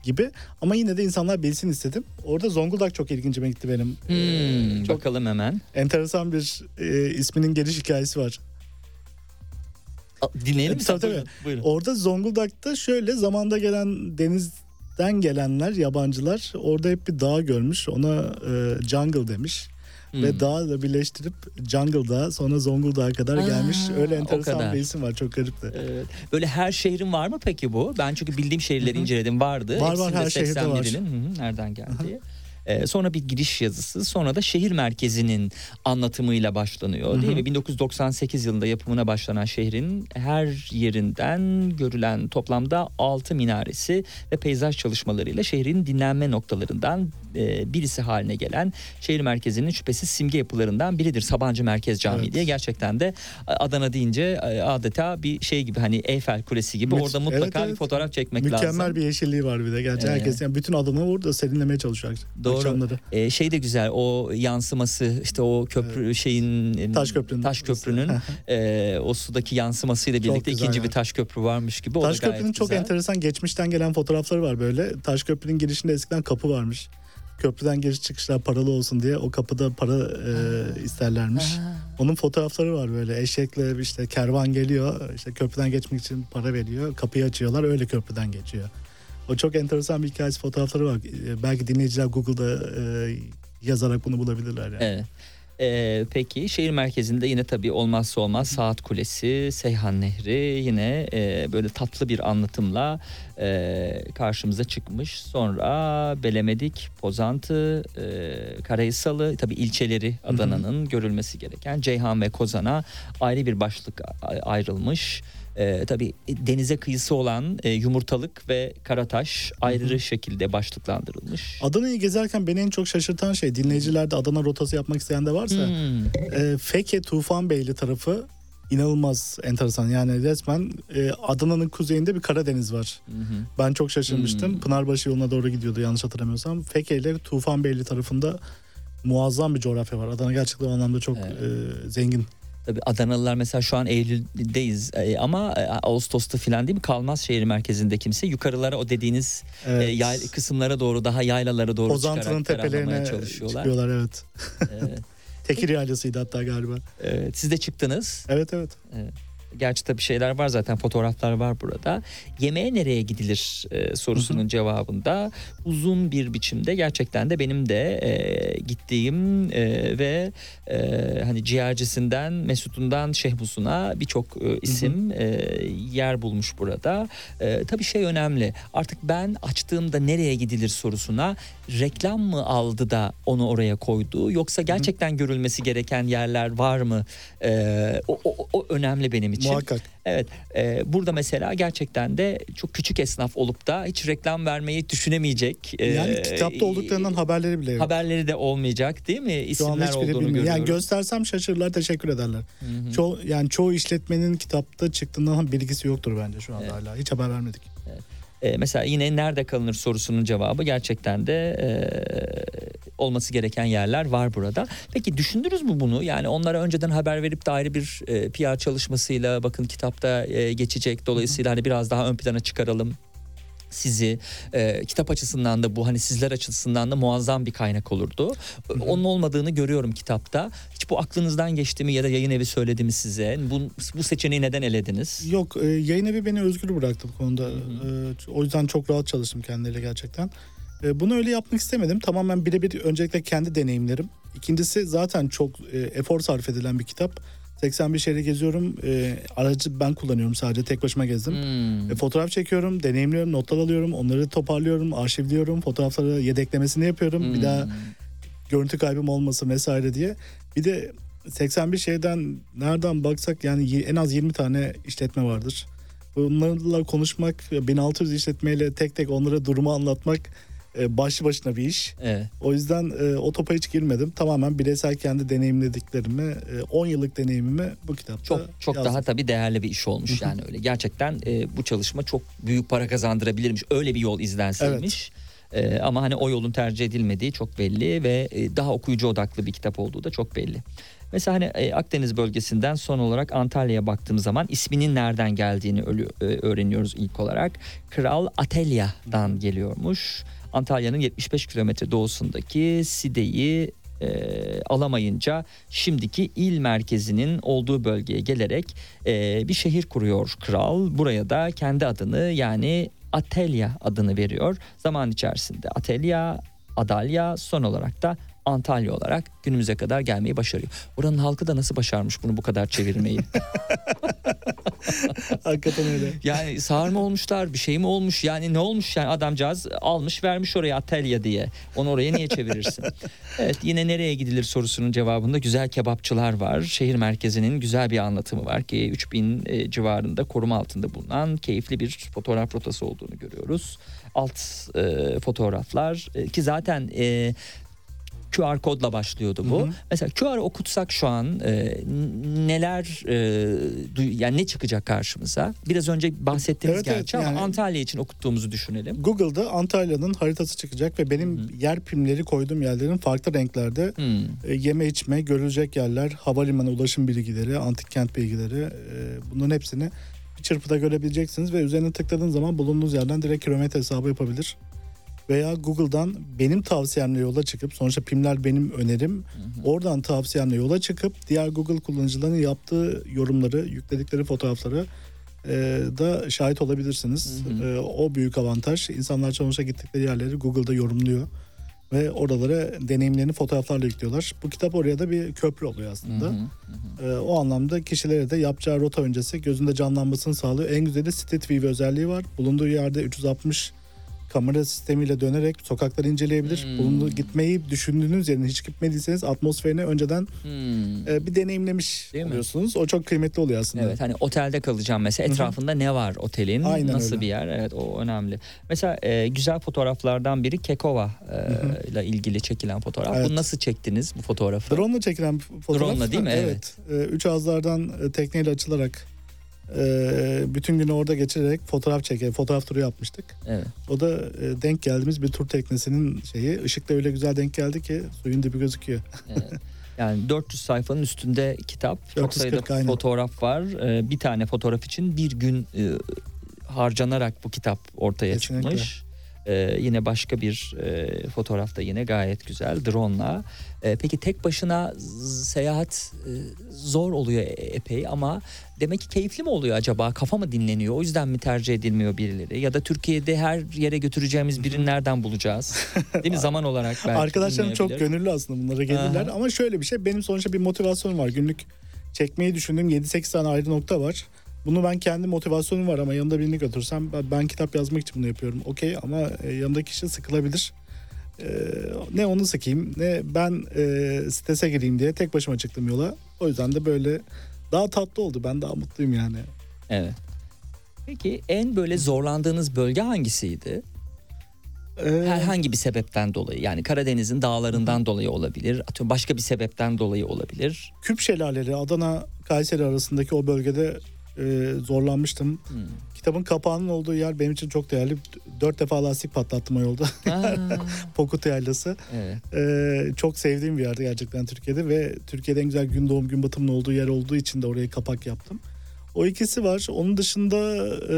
gibi. Ama yine de insanlar bilsin istedim. Orada Zonguldak çok ilgincime gitti benim. Hmm, Çok bakalım hemen. enteresan bir e, isminin geliş hikayesi var. Dinleyelim mi? Tabii, tabii. Buyurun. Orada Zonguldak'ta şöyle zamanda gelen denizden gelenler yabancılar orada hep bir dağ görmüş. Ona e, jungle demiş. Hmm. Ve dağla birleştirip Jungle Dağı sonra Zonguldak'a kadar Aa, gelmiş. Öyle enteresan bir isim var çok garipti. Evet. Böyle her şehrin var mı peki bu? Ben çünkü bildiğim şehirleri inceledim vardı. Var, var, her şehirde var. 81'inin, hı hı, nereden geldiği. Ee, sonra bir giriş yazısı sonra da şehir merkezinin anlatımıyla başlanıyor değil mi? 1998 yılında yapımına başlanan şehrin her yerinden görülen toplamda 6 minaresi ve peyzaj çalışmalarıyla şehrin dinlenme noktalarından e, birisi haline gelen şehir merkezinin şüphesiz simge yapılarından biridir. Sabancı Merkez Camii Evet. diye gerçekten de Adana deyince e, adeta bir şey gibi hani Eyfel Kulesi gibi Mü- orada mutlaka Evet, bir evet. fotoğraf çekmek Mükemmel lazım. bir yeşilliği var bir de. Gerçi Ee, herkes yani bütün Adana orada serinlemeye çalışıyor Doğru. Akşamları. Ee, şey de güzel o yansıması işte o köprü şeyin e, Taş köprünün. taş köprünün e, o sudaki yansımasıyla birlikte ikinci ya. bir taş köprü varmış gibi Taş Köprü'nün çok güzel. enteresan geçmişten gelen fotoğrafları var böyle. Taş Köprü'nün girişinde eskiden kapı varmış. Köprüden giriş çıkışlar paralı olsun diye o kapıda para e, isterlermiş. Onun fotoğrafları var böyle eşekle işte kervan geliyor işte köprüden geçmek için para veriyor kapıyı açıyorlar öyle köprüden geçiyor. O çok enteresan bir hikayesi fotoğrafları var. E, Belki dinleyiciler Google'da e, yazarak bunu bulabilirler yani. Evet. Ee, peki şehir merkezinde yine tabii olmazsa olmaz Saat Kulesi, Seyhan Nehri yine e, böyle tatlı bir anlatımla e, karşımıza çıkmış. Sonra Belemedik, Pozantı, e, Karahisalı tabii ilçeleri Adana'nın görülmesi gereken Ceyhan ve Kozan'a ayrı bir başlık ayrılmış. E, tabii denize kıyısı olan e, Yumurtalık ve Karataş ayrı şekilde başlıklandırılmış. Adana'yı gezerken beni en çok şaşırtan şey dinleyicilerde Adana rotası yapmak isteyen de varsa Hmm. e, Feke Tufanbeyli tarafı inanılmaz enteresan. Yani resmen e, Adana'nın kuzeyinde bir Karadeniz var. Hı hı. Ben çok şaşırmıştım. Hmm. Pınarbaşı yoluna doğru gidiyordu yanlış hatırlamıyorsam. Feke ile Tufanbeyli tarafında muazzam bir coğrafya var. Adana gerçekten o anlamda çok Evet. e, zengin. Tabii Adanalılar mesela şu an Eylül'deyiz e, ama e, Ağustos'ta falan değil mi kalmaz şehir merkezinde kimse. Yukarılara o dediğiniz e, Evet. yay, kısımlara doğru daha yaylalara doğru ferahlamaya tepelerine çalışıyorlar. çıkıyorlar evet. Evet. Tekir yaylasıydı hatta galiba. Evet, siz de çıktınız. Evet evet. Gerçi tabii şeyler var zaten fotoğraflar var burada. Yemeğe nereye gidilir e, sorusunun cevabında uzun bir biçimde gerçekten de benim de e, gittiğim e, ve e, hani ciğercisinden Mesut'undan Şehbus'una birçok e, isim e, yer bulmuş burada. E, tabii şey önemli artık ben açtığımda nereye gidilir sorusuna reklam mı aldı da onu oraya koydu yoksa gerçekten görülmesi gereken yerler var mı? E, o, o, o önemli benim için. Muhakkak. Evet e, burada mesela gerçekten de çok küçük esnaf olup da hiç reklam vermeyi düşünemeyecek. e, Yani kitapta olduklarından haberleri bile yok. haberleri de olmayacak değil mi? İsimler olduğunu görüyorum. Yani göstersem şaşırırlar teşekkür ederler. Hı hı. Çoğu, yani çoğu işletmenin kitapta çıktığından bilgisi yoktur bence şu anda Evet. hala. Hiç haber vermedik. E, mesela yine nerede kalınır sorusunun cevabı gerçekten de e, olması gereken yerler var burada. Peki düşündünüz mü bunu? Yani onlara önceden haber verip de ayrı bir e, PR çalışmasıyla bakın kitapta e, geçecek. Dolayısıyla hani biraz daha ön plana çıkaralım sizi e, kitap açısından da bu hani sizler açısından da muazzam bir kaynak olurdu. Onun olmadığını görüyorum kitapta. Hiç bu aklınızdan geçti mi ya da yayın evi söyledi mi size? Bu, bu seçeneği neden elediniz? Yok e, yayın evi beni özgür bıraktı bu konuda. E, o yüzden çok rahat çalıştım kendileriyle gerçekten. E, bunu öyle yapmak istemedim. Tamamen birebir öncelikle kendi deneyimlerim. İkincisi zaten çok e, efor sarf edilen bir kitap. 81 şehri geziyorum. E, aracı ben kullanıyorum sadece tek başıma gezdim. Hmm. E, fotoğraf çekiyorum, deneyimliyorum, notlar alıyorum, onları toparlıyorum, arşivliyorum, fotoğrafları yedeklemesini yapıyorum. Bir daha Hmm. görüntü kaybım olmasın vesaire diye. Bir de 81 şeyden nereden baksak yani en az 20 tane işletme vardır. Bunlarla konuşmak, 1600 işletmeyle tek tek onlara durumu anlatmak e, başlı başına bir iş. Evet. O yüzden e, o topa hiç girmedim. Tamamen bireysel kendi deneyimlediklerimi, e, 10 yıllık deneyimimi bu kitapta Çok çok yazdım. daha tabii değerli bir iş olmuş yani öyle. Gerçekten e, bu çalışma çok büyük para kazandırabilirmiş. Öyle bir yol izlenseymiş. E, ama hani o yolun tercih edilmediği çok belli ve e, daha okuyucu odaklı bir kitap olduğu da çok belli. Mesela hani e, Akdeniz bölgesinden son olarak Antalya'ya baktığım zaman isminin nereden geldiğini ölü- e, öğreniyoruz ilk olarak. Kral Atelya'dan geliyormuş. Antalya'nın 75 kilometre doğusundaki Side'yi e, alamayınca şimdiki il merkezinin olduğu bölgeye gelerek e, bir şehir kuruyor kral. Buraya da kendi adını yani Atelya adını veriyor. Zaman içerisinde Atelya, Adalya son olarak da Antalya olarak günümüze kadar gelmeyi başarıyor. Buranın halkı da nasıl başarmış bunu bu kadar çevirmeyi? Hakikaten öyle. Yani sağır mı olmuşlar bir şey mi olmuş yani ne olmuş yani adamcağız almış vermiş oraya Atelya diye onu oraya niye çevirirsin? evet yine nereye gidilir sorusunun cevabında güzel kebapçılar var. Şehir merkezinin güzel bir anlatımı var ki 3000 e, civarında koruma altında bulunan keyifli bir fotoğraf rotası olduğunu görüyoruz. Alt e, fotoğraflar e, ki zaten e, QR kodla başlıyordu bu. Hı hı. Mesela QR okutsak şu an e, neler e, yani ne çıkacak karşımıza? Biraz önce bahsettiğimiz Evet, evet, gerçi ama yani- Antalya için okuttuğumuzu düşünelim. Google'da Antalya'nın haritası çıkacak ve benim yer primleri koyduğum yerlerin farklı renklerde Hmm. E, yeme içme, görülecek yerler, havalimanı ulaşım bilgileri, antik kent bilgileri e, bunların hepsini bir çırpıda görebileceksiniz ve üzerine tıkladığınız zaman bulunduğunuz yerden direkt kilometre hesabı yapabilir. Veya Google'dan benim tavsiyemle yola çıkıp sonuçta PIM'ler benim önerim. Oradan tavsiyemle yola çıkıp diğer Google kullanıcılarının yaptığı yorumları, yükledikleri fotoğrafları e, da şahit olabilirsiniz. Hı E, o büyük avantaj. İnsanlar sonuçta gittikleri yerleri Google'da yorumluyor ve oralara deneyimlerini fotoğraflarla yüklüyorlar. Bu kitap oraya da bir köprü oluyor aslında. Hı hı. Ee, o anlamda kişilere de yapacağı rota öncesi gözünde canlanmasını sağlıyor. En güzeli Street View özelliği var. Bulunduğu yerde 360 kamera sistemiyle dönerek sokakları inceleyebilir. Hmm. Bulunduğu gitmeyi düşündüğünüz yerine hiç gitmediyseniz atmosferini önceden Hmm. e, bir deneyimlemiş Değil mi? oluyorsunuz. O çok kıymetli oluyor aslında. Evet hani otelde kalacağım mesela etrafında ne var otelin Aynen nasıl öyle. bir yer evet o önemli. Mesela e, güzel fotoğraflardan biri Kekova e, ile ilgili çekilen fotoğraf. Evet. Bunu nasıl çektiniz bu fotoğrafı? Drone'la çekilen fotoğraf. Drone'la değil mi? Evet. Ee, Üç ağızlardan e, tekneyle açılarak e, bütün günü orada geçirerek fotoğraf çeker, fotoğraf turu yapmıştık. Evet. O da e, denk geldiğimiz bir tur teknesinin şeyi. Işık da öyle güzel denk geldi ki suyun dibi gözüküyor. Evet. Yani 400 sayfanın üstünde kitap. Çok 440 sayıda aynen. fotoğraf var. Ee, Bir tane fotoğraf için bir gün e, harcanarak bu kitap ortaya Kesinlikle. çıkmış. Ee, yine başka bir e, fotoğraf da yine gayet güzel drone'la. Ee, peki tek başına seyahat e, zor oluyor e- epey ama demek ki keyifli mi oluyor acaba? Kafa mı dinleniyor? O yüzden mi tercih edilmiyor birileri? Ya da Türkiye'de her yere götüreceğimiz birini nereden bulacağız? Değil mi zaman olarak belki Arkadaşlarım çok gönüllü aslında bunlara gelirler. Aha. Ama şöyle bir şey benim sonuçta bir motivasyonum var. Günlük çekmeyi düşündüğüm 7-8 tane ayrı nokta var. Bunu ben kendi motivasyonum var ama yanımda birini götürsem ben, ben kitap yazmak için bunu yapıyorum. Okey ama e, yanımdaki kişi sıkılabilir. E, ne onu sıkayım ne ben e, strese gireyim diye tek başıma çıktım yola. O yüzden de böyle daha tatlı oldu. Ben daha mutluyum yani. Evet. Peki en böyle zorlandığınız bölge hangisiydi? E, Herhangi bir sebepten dolayı yani Karadeniz'in dağlarından dolayı olabilir. Atıyorum başka bir sebepten dolayı olabilir. Küp Şelaleleri Adana Kayseri arasındaki o bölgede e, zorlanmıştım. Hmm. Kitabın kapağının olduğu yer benim için çok değerli. Dört defa lastik patlattım o yolda. Pokut Yaylası. evet. Ee, çok sevdiğim bir yerdi gerçekten Türkiye'de ve Türkiye'de en güzel gün doğum gün batımının olduğu yer olduğu için de oraya kapak yaptım. O ikisi var. Onun dışında e,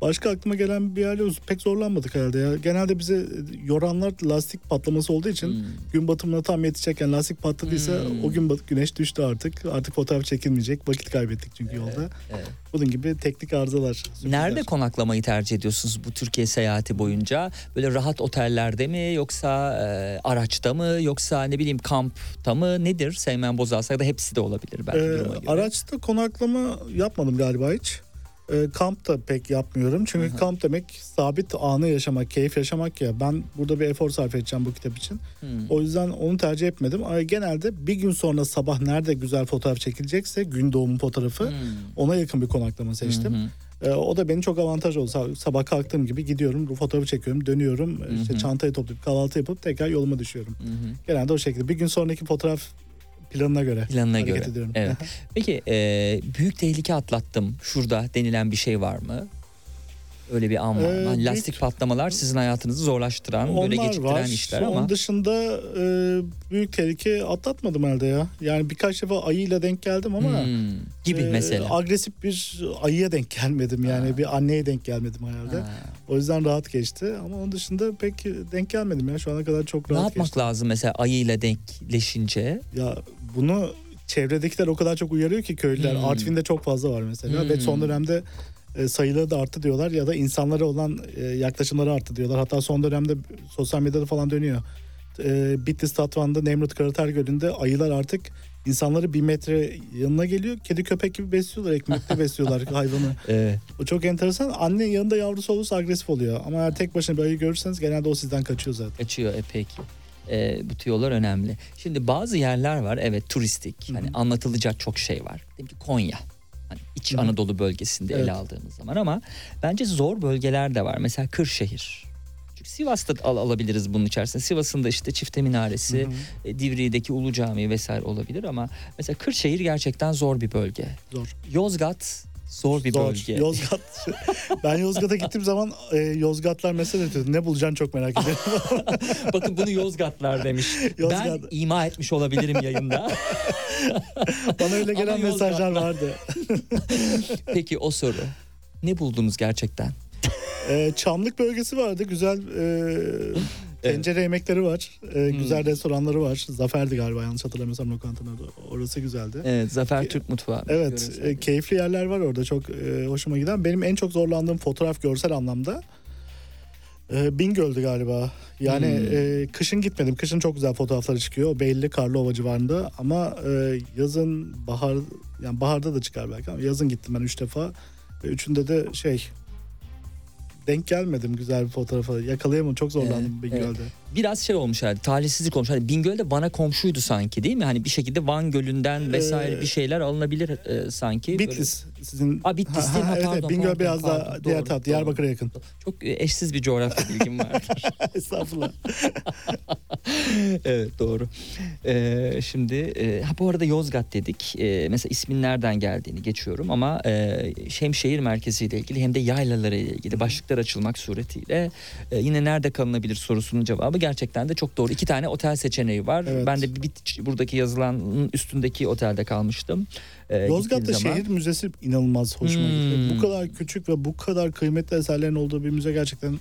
Başka aklıma gelen bir yer yok. Pek zorlanmadık herhalde ya. Genelde bize yoranlar lastik patlaması olduğu için Hmm. gün batımına tam yetişecekken lastik patladıysa Hmm. o gün güneş düştü artık. Artık fotoğraf çekilmeyecek. Vakit kaybettik çünkü yolda. evet. Bunun gibi teknik arızalar. sürprizler. Nerede konaklamayı tercih ediyorsunuz bu Türkiye seyahati boyunca? Böyle rahat otellerde mi yoksa e, araçta mı yoksa ne bileyim kampta mı nedir? Seymen Bozarsa ya da hepsi de olabilir belki Ee, araçta konaklama yapmadım galiba hiç. Ee, kamp da pek yapmıyorum. Çünkü kamp demek sabit anı yaşamak, keyif yaşamak ya. Ben burada bir efor sarf edeceğim bu kitap için. Hmm. O yüzden onu tercih etmedim. Ama genelde bir gün sonra sabah nerede güzel fotoğraf çekilecekse gün doğumu fotoğrafı Hmm. ona yakın bir konaklama seçtim. Hı hı. Ee, o da beni çok avantaj oldu. Sa- Sabah kalktığım gibi gidiyorum, bu fotoğrafı çekiyorum, dönüyorum. işte hı. çantayı toplayıp kahvaltı yapıp tekrar yoluma düşüyorum. Hı hı. Genelde o şekilde. Bir gün sonraki fotoğraf planına göre Planına göre. ediyorum. Evet. Peki e, büyük tehlike atlattım şurada denilen bir şey var mı? Öyle bir an var mı? Ee, Hani büyük- Lastik patlamalar sizin hayatınızı zorlaştıran, böyle geciktiren var. işler Onun ama dışında e, büyük tehlike atlatmadım herhalde ya. Yani birkaç defa ayıyla denk geldim ama Hmm, gibi e, mesela. agresif bir ayıya denk gelmedim yani Ha. bir anneye denk gelmedim herhalde. Ha. O yüzden rahat geçti ama onun dışında pek denk gelmedim ya. Şu ana kadar çok Ne rahat yapmak geçti. lazım mesela ayıyla denkleşince? Ya bunu çevredekiler o kadar çok uyarıyor ki köylüler. Hmm. Artvin'de çok fazla var mesela Hmm. ve son dönemde e, sayıları da arttı diyorlar ya da insanlara olan e, yaklaşımları arttı diyorlar. Hatta son dönemde sosyal medyada falan dönüyor. E, Bitlis Tatvan'da Nemrut Karater Gölü'nde ayılar artık insanları bir metre yanına geliyor. Kedi köpek gibi besliyorlar. Ekmekle besliyorlar hayvanı. Evet. O çok enteresan. Anne yanında yavrusu olursa agresif oluyor. Ama eğer tek başına bir ayı görürseniz genelde o sizden kaçıyor zaten. Kaçıyor e peki. E, bu tüyolar önemli. Şimdi bazı yerler var evet turistik. Hani anlatılacak çok şey var. Diyelim ki Konya. Hani İç Hı hı. Anadolu bölgesinde Evet. ele aldığımız zaman ama bence zor bölgeler de var. Mesela Kırşehir. Çünkü Sivas'ta al, alabiliriz bunun içerisinde. Sivas'ın da işte Çifte Minaresi, e, Divriği'deki Ulu Camii vesaire olabilir ama mesela Kırşehir gerçekten zor bir bölge. Zor. Yozgat zor bir Zor. bölge. Yozgat. ben Yozgat'a gittiğim zaman e, Yozgatlar mesele ediyordu. Ne bulacaksın çok merak ediyorum. Bakın bunu Yozgatlar demiş. Yozgat. Ben ima etmiş olabilirim yayında. Bana öyle gelen Ama Yozgatlar. mesajlar vardı. Peki o soru. Ne buldunuz gerçekten? E, Çamlık bölgesi vardı. Güzel e, tencere yemekleri var. E, Güzel restoranları var. Zafer'di galiba yanlış hatırlamıyorsam lokantanın adı. Orası güzeldi. Evet Zafer Türk Mutfağı. Evet, e, keyifli yerler var orada çok e, hoşuma giden. Benim en çok zorlandığım fotoğraf görsel anlamda e, Bingöl'dü galiba. Yani Hmm. e, kışın gitmedim. Kışın çok güzel fotoğrafları çıkıyor. Belli Karlova civarında ama e, yazın bahar yani baharda da çıkar belki ama yazın gittim ben üç defa ve üçünde de şey denk gelmedim güzel bir fotoğrafa. Yakalayamadım. Çok zorlandım Evet, Bingöl'de. Biraz şey olmuş herhalde talihsizlik olmuş. Hani Bingöl de Van'a komşuydu sanki değil mi? Hani bir şekilde Van Gölü'nden vesaire Ee, bir şeyler alınabilir e, sanki. Böyle- Bitlis sizin Aa, Bitlis değil mi? evet, Pardon, evet, Bingöl pardon, biraz daha pardon. diğer Doğru, taraf doğru. Diyarbakır'a yakın. Çok e, eşsiz bir coğrafya bilgim var. Estağfurullah. evet doğru. Ee, şimdi e, ha bu arada Yozgat dedik. Ee, mesela ismin nereden geldiğini geçiyorum ama e, hem şehir merkeziyle ilgili hem de yaylaları ile ilgili başlıklar açılmak suretiyle e, yine nerede kalınabilir sorusunun cevabı gerçekten de çok doğru. İki tane otel seçeneği var. Evet. Ben de bir, bir- buradaki yazılanın üstündeki otelde kalmıştım. Ee, Yozgat'ta şehir müzesi inanılmaz hoşuma gitti. Hmm. Bu kadar küçük ve bu kadar kıymetli eserlerin olduğu bir müze gerçekten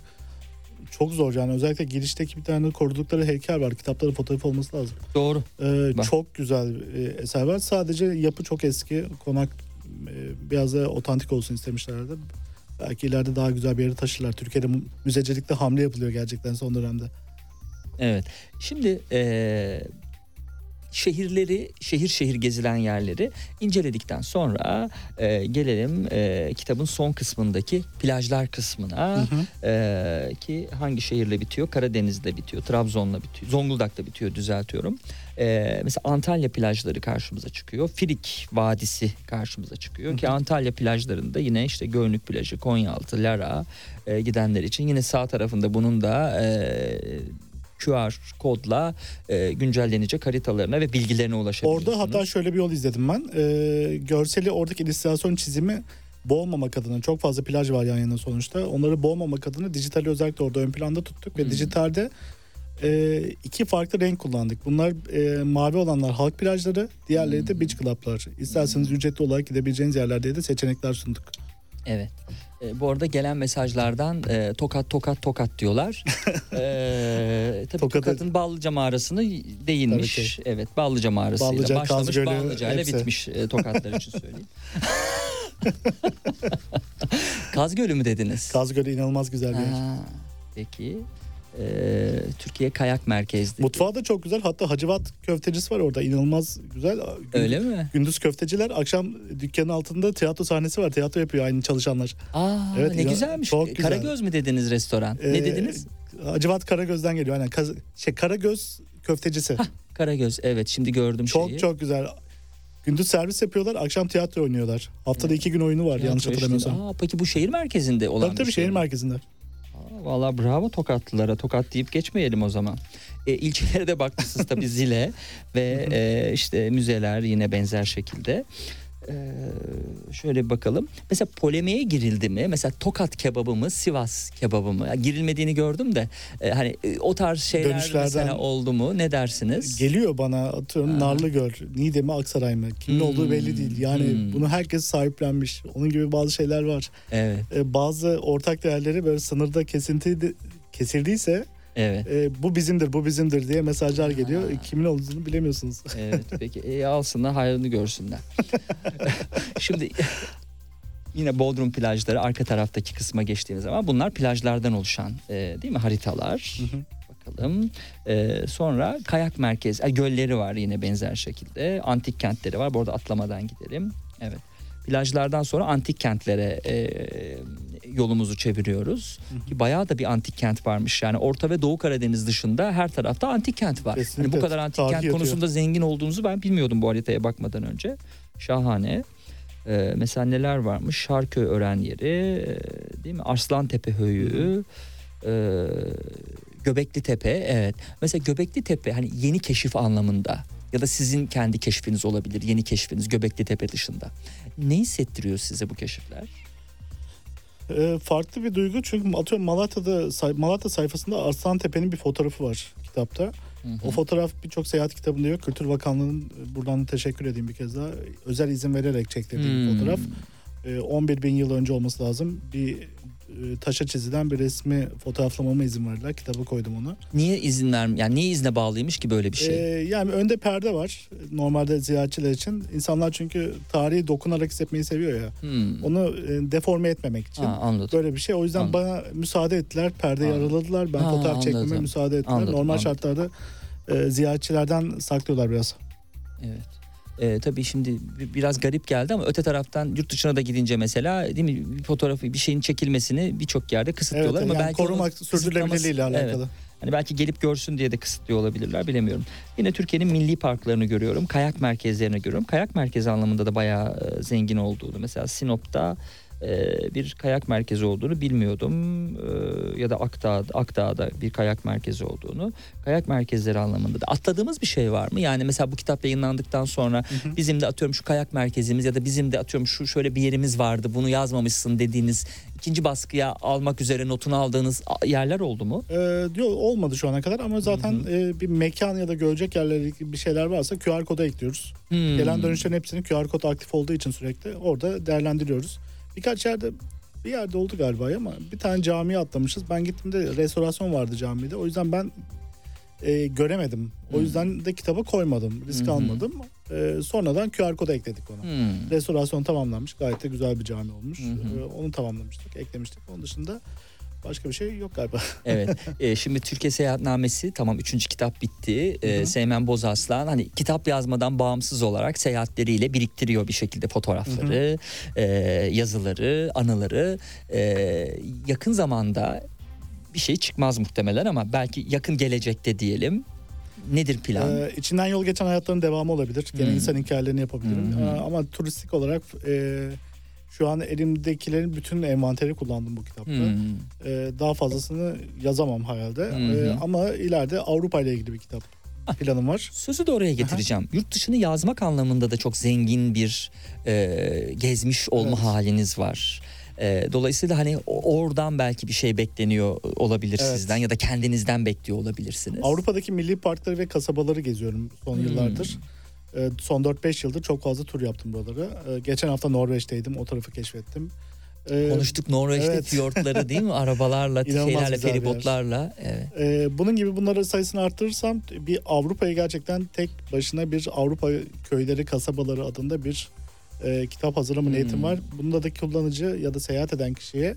çok zor yani. Özellikle girişteki bir tane korudukları heykel var. Kitapta da fotoğraf olması lazım. Doğru. Ee, Bak. çok güzel e, eser var. Sadece yapı çok eski. Konak e, biraz da otantik olsun istemişlerdi. Belki ileride daha güzel bir yere taşırlar. Türkiye'de müzecilikte hamle yapılıyor gerçekten son dönemde. Evet. Şimdi eee, şehirleri, şehir şehir gezilen yerleri inceledikten sonra eee, gelelim eee, kitabın son kısmındaki plajlar kısmına. Eee, ki hangi şehirle bitiyor? Karadeniz'de bitiyor, Trabzon'la bitiyor, Zonguldak'ta bitiyor düzeltiyorum. Eee, mesela Antalya plajları karşımıza çıkıyor. Firik Vadisi karşımıza çıkıyor ki Antalya plajlarında yine işte Gölnük plajı, Konyaaltı, Lara eee, gidenler için yine sağ tarafında bunun da eee QR kodla e, güncellenecek haritalarına ve bilgilerine ulaşabiliyorsunuz. Orada hatta şöyle bir yol izledim ben. Ee, görseli oradaki illüstrasyon çizimi boğmamak adına çok fazla plaj var yan yana sonuçta. Onları boğmamak adına dijitali özellikle orada ön planda tuttuk ve Hmm. dijitalde e, iki farklı renk kullandık. Bunlar e, mavi olanlar halk plajları, diğerleri de beach club'lar. İsterseniz ücretli olarak gidebileceğiniz yerlerde de seçenekler sunduk. Evet. E, bu arada gelen mesajlardan e, tokat tokat tokat diyorlar. e, tabii Tokat'ı- Tokat'ın Ballıca mağarasını değinmiş. Tabii. Evet Ballıca mağarasıyla Ballıca, başlamış Kaz Gölü, Ballıca ile hepsi. bitmiş e, tokatlar için söyleyeyim. Kaz Gölü mü dediniz? Kaz Gölü inanılmaz güzel bir yer. Ha, peki. E, Türkiye Kayak Merkez'de. Mutfağı da çok güzel. Hatta Hacivat köftecisi var orada. İnanılmaz güzel. Gün- Öyle mi? Gündüz köfteciler, akşam dükkanın altında tiyatro sahnesi var. Tiyatro yapıyor aynı çalışanlar. Aa, Evet, ne inan- güzelmiş. çok güzel. Karagöz mü dediniz restoran? Ee, ne dediniz? Hacivat Karagöz'den geliyor. Aynen. Kaz- şey, Karagöz köftecisi. Karagöz. Evet şimdi gördüm çok şeyi. çok güzel. Gündüz servis yapıyorlar, akşam tiyatro oynuyorlar. Haftada iki gün oyunu var yanlış Tiyatro hatırlamıyorsam. eşliğinde. Aa, peki bu şehir merkezinde olan Tabii bir tabii şey şehir mi? merkezinde. Aa, Vallahi bravo Tokatlılara. Tokat deyip geçmeyelim o zaman. E, ilçelere de bakmışsınız tabii Zile ve e, işte müzeler yine benzer şekilde. E, şöyle bakalım. Mesela polemiğe girildi mi? Mesela Tokat kebabı mı, Sivas kebabı mı? Ya girilmediğini gördüm de e, hani e, o tarz şeyler Dönüşlerden- mesela oldu mu? Ne dersiniz? Geliyor bana atıyorum Ha. Narlıgöl, Niğde mi Aksaray mı? Kimin Hmm. olduğu belli değil. Yani Hmm. bunu herkes sahiplenmiş. Onun gibi bazı şeyler var. Evet, Ee, bazı ortak değerleri böyle sınırda kesinti kesildiyse evet. e, bu bizimdir, bu bizimdir diye mesajlar geliyor. Ha. Kimin olduğunu bilemiyorsunuz. Evet peki e, alsınlar hayrını görsünler. Şimdi yine Bodrum plajları arka taraftaki kısma geçtiğimiz zaman bunlar plajlardan oluşan e, değil mi haritalar. Hı hı. Bakalım. E, sonra kayak merkez, e, gölleri var yine benzer şekilde. Antik kentleri var. Bu arada atlamadan gidelim. Evet. Plajlardan sonra antik kentlere e, yolumuzu çeviriyoruz. Ki bayağı da bir antik kent varmış. Yani Orta ve Doğu Karadeniz dışında her tarafta antik kent var. Kesinlikle. Hani bu kadar antik Tarih kent yatıyor. konusunda zengin olduğunuzu ben bilmiyordum bu haritaya bakmadan önce. Şahane. Ee, mesela neler varmış? Şarköy öğren yeri, e, değil mi? Arslantepe Höyü, e, Göbekli Tepe. Evet. Mesela Göbekli Tepe hani yeni keşif anlamında ya da sizin kendi keşfiniz olabilir. Yeni keşfiniz Göbekli Tepe dışında. Ne hissettiriyor size bu keşifler? E, farklı bir duygu çünkü atıyorum Malatya'da Malatya sayfasında Arslan Tepe'nin bir fotoğrafı var kitapta. Hı hı. O fotoğraf birçok seyahat kitabında yok. Kültür Bakanlığı'nın buradan teşekkür edeyim bir kez daha. Özel izin vererek çektirdiği bir Hmm. fotoğraf. E, 11 bin yıl önce olması lazım. Bir taşa çizilen bir resmi fotoğraflamama izin verdiler. Kitabı koydum onu. Niye izin ver yani niye izne bağlıymış ki böyle bir şey? E, yani önde perde var. Normalde ziyaretçiler için. İnsanlar çünkü tarihi dokunarak hissetmeyi seviyor ya. Hmm. Onu e, deforme etmemek için. Ha, anladım. Böyle bir şey. O yüzden Anladım. bana müsaade ettiler. Perdeyi Anladım. araladılar. Ben Ha, fotoğraf çekmeme anladım. müsaade ettiler. Anladım, Normal anladım. şartlarda e, ziyaretçilerden saklıyorlar biraz. Evet. Ee, tabii şimdi bi- biraz garip geldi ama öte taraftan yurt dışına da gidince mesela değil mi bir fotoğrafı bir şeyin çekilmesini birçok yerde Evet, kısıtlıyorlar ama yani belki korumak sürdürülebilirliğiyle alakalı. Evet. Hani belki gelip görsün diye de kısıtlıyor olabilirler bilemiyorum. Yine Türkiye'nin milli parklarını görüyorum. Kayak merkezlerini görüyorum. Kayak merkezi anlamında da bayağı e, zengin olduğunu. Mesela Sinop'ta e, bir kayak merkezi olduğunu bilmiyordum. E, ya da Akdağ, Akdağ'da bir kayak merkezi olduğunu. Kayak merkezleri anlamında da atladığımız bir şey var mı? Yani mesela bu kitap yayınlandıktan sonra bizim de atıyorum şu kayak merkezimiz ya da bizim de atıyorum şu şöyle bir yerimiz vardı bunu yazmamışsın dediğiniz ikinci baskıya almak üzere notunu aldığınız yerler oldu mu? Ee, diyor olmadı şu ana kadar ama zaten e, bir mekan ya da görecek yerleri gibi bir şeyler varsa QR koda ekliyoruz. Hmm. Gelen dönüşlerin hepsini QR kod aktif olduğu için sürekli orada değerlendiriyoruz. Birkaç yerde bir yerde oldu galiba ama bir tane camiye atlamışız. Ben gittiğimde restorasyon vardı camide. O yüzden ben e, göremedim. O Hmm. yüzden de kitaba koymadım. Risk hı. almadım. E, sonradan QR koda ekledik ona. Hmm. Restorasyon tamamlanmış. Gayet de güzel bir cami olmuş. E, onu tamamlamıştık, eklemiştik. Onun dışında başka bir şey yok galiba. Evet. Ee, şimdi Türkiye Seyahatnamesi tamam üçüncü kitap bitti. Hı. Seymen Bozaslan hani kitap yazmadan bağımsız olarak seyahatleriyle biriktiriyor bir şekilde fotoğrafları, e, yazıları, anıları. Ee, yakın zamanda bir şey çıkmaz muhtemelen ama belki yakın gelecekte diyelim. Nedir plan? Ee, içinden yol geçen hayatların devamı olabilir. Gene Hmm. insan hikayelerini yapabilirim. Ee, ama turistik olarak e, şu an elimdekilerin bütün envanteri kullandım bu kitapta. Hmm. Ee, daha fazlasını yazamam hayalde. Hı Ee, ama ileride Avrupa ile ilgili bir kitap planım var. Sözü de oraya getireceğim. Yurt dışını yazmak anlamında da çok zengin bir e, gezmiş olma Evet. haliniz var. E, dolayısıyla hani oradan belki bir şey bekleniyor olabilir Evet. sizden ya da kendinizden bekliyor olabilirsiniz. Avrupa'daki milli parkları ve kasabaları geziyorum son Hmm. yıllardır. Ee, son 4-5 yıldır çok fazla tur yaptım buraları. Ee, geçen hafta Norveç'teydim. O tarafı keşfettim. Ee, Konuştuk Norveç'te evet. fiyortları değil mi? Arabalarla, şeylerle, feribotlarla. Evet. Ee, bunun gibi bunların sayısını arttırırsam bir Avrupa'yı gerçekten tek başına bir Avrupa köyleri kasabaları adında bir e, kitap hazırlama Hmm. niyetim var. Bunda da kullanıcı ya da seyahat eden kişiye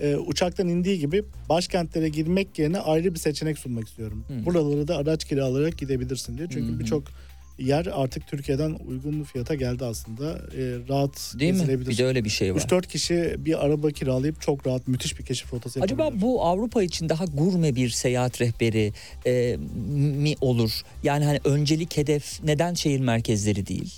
e, uçaktan indiği gibi başkentlere girmek yerine ayrı bir seçenek sunmak istiyorum. Hmm. Buraları da araç kiralayarak gidebilirsin diye. Çünkü hı. birçok yer artık Türkiye'den uygun fiyata geldi aslında. E, rahat Değil mi? Bir de öyle bir şey var. 3-4 kişi bir araba kiralayıp çok rahat müthiş bir keşif rotası Acaba yapabilir. bu Avrupa için daha gurme bir seyahat rehberi e, mi olur? Yani hani öncelik hedef neden şehir merkezleri değil?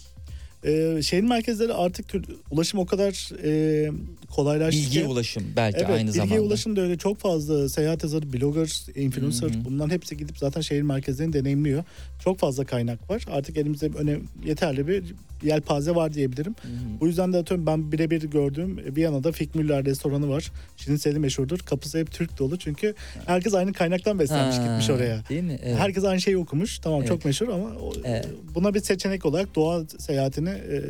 Ee, şehir merkezleri artık tür- ulaşım o kadar e, kolaylaştı Bilgiye ki. ulaşım belki Evet, aynı bilgiye zamanda. ulaşım da öyle çok fazla seyahat yazarı, blogger, influencer Hı hı. bunların hepsi gidip zaten şehir merkezlerini deneyimliyor. Çok fazla kaynak var. Artık elimizde öne yeterli bir yelpaze var diyebilirim. Hı hı. Bu yüzden de atıyorum ben birebir gördüğüm Viyana'da Fikmüller restoranı var. Şiniseli meşhurdur. Kapısı hep Türk dolu çünkü herkes aynı kaynaktan beslenmiş Ha, gitmiş oraya. Değil mi? Evet. Herkes aynı şeyi okumuş. Tamam Evet. çok meşhur ama Evet. buna bir seçenek olarak doğa seyahatini e,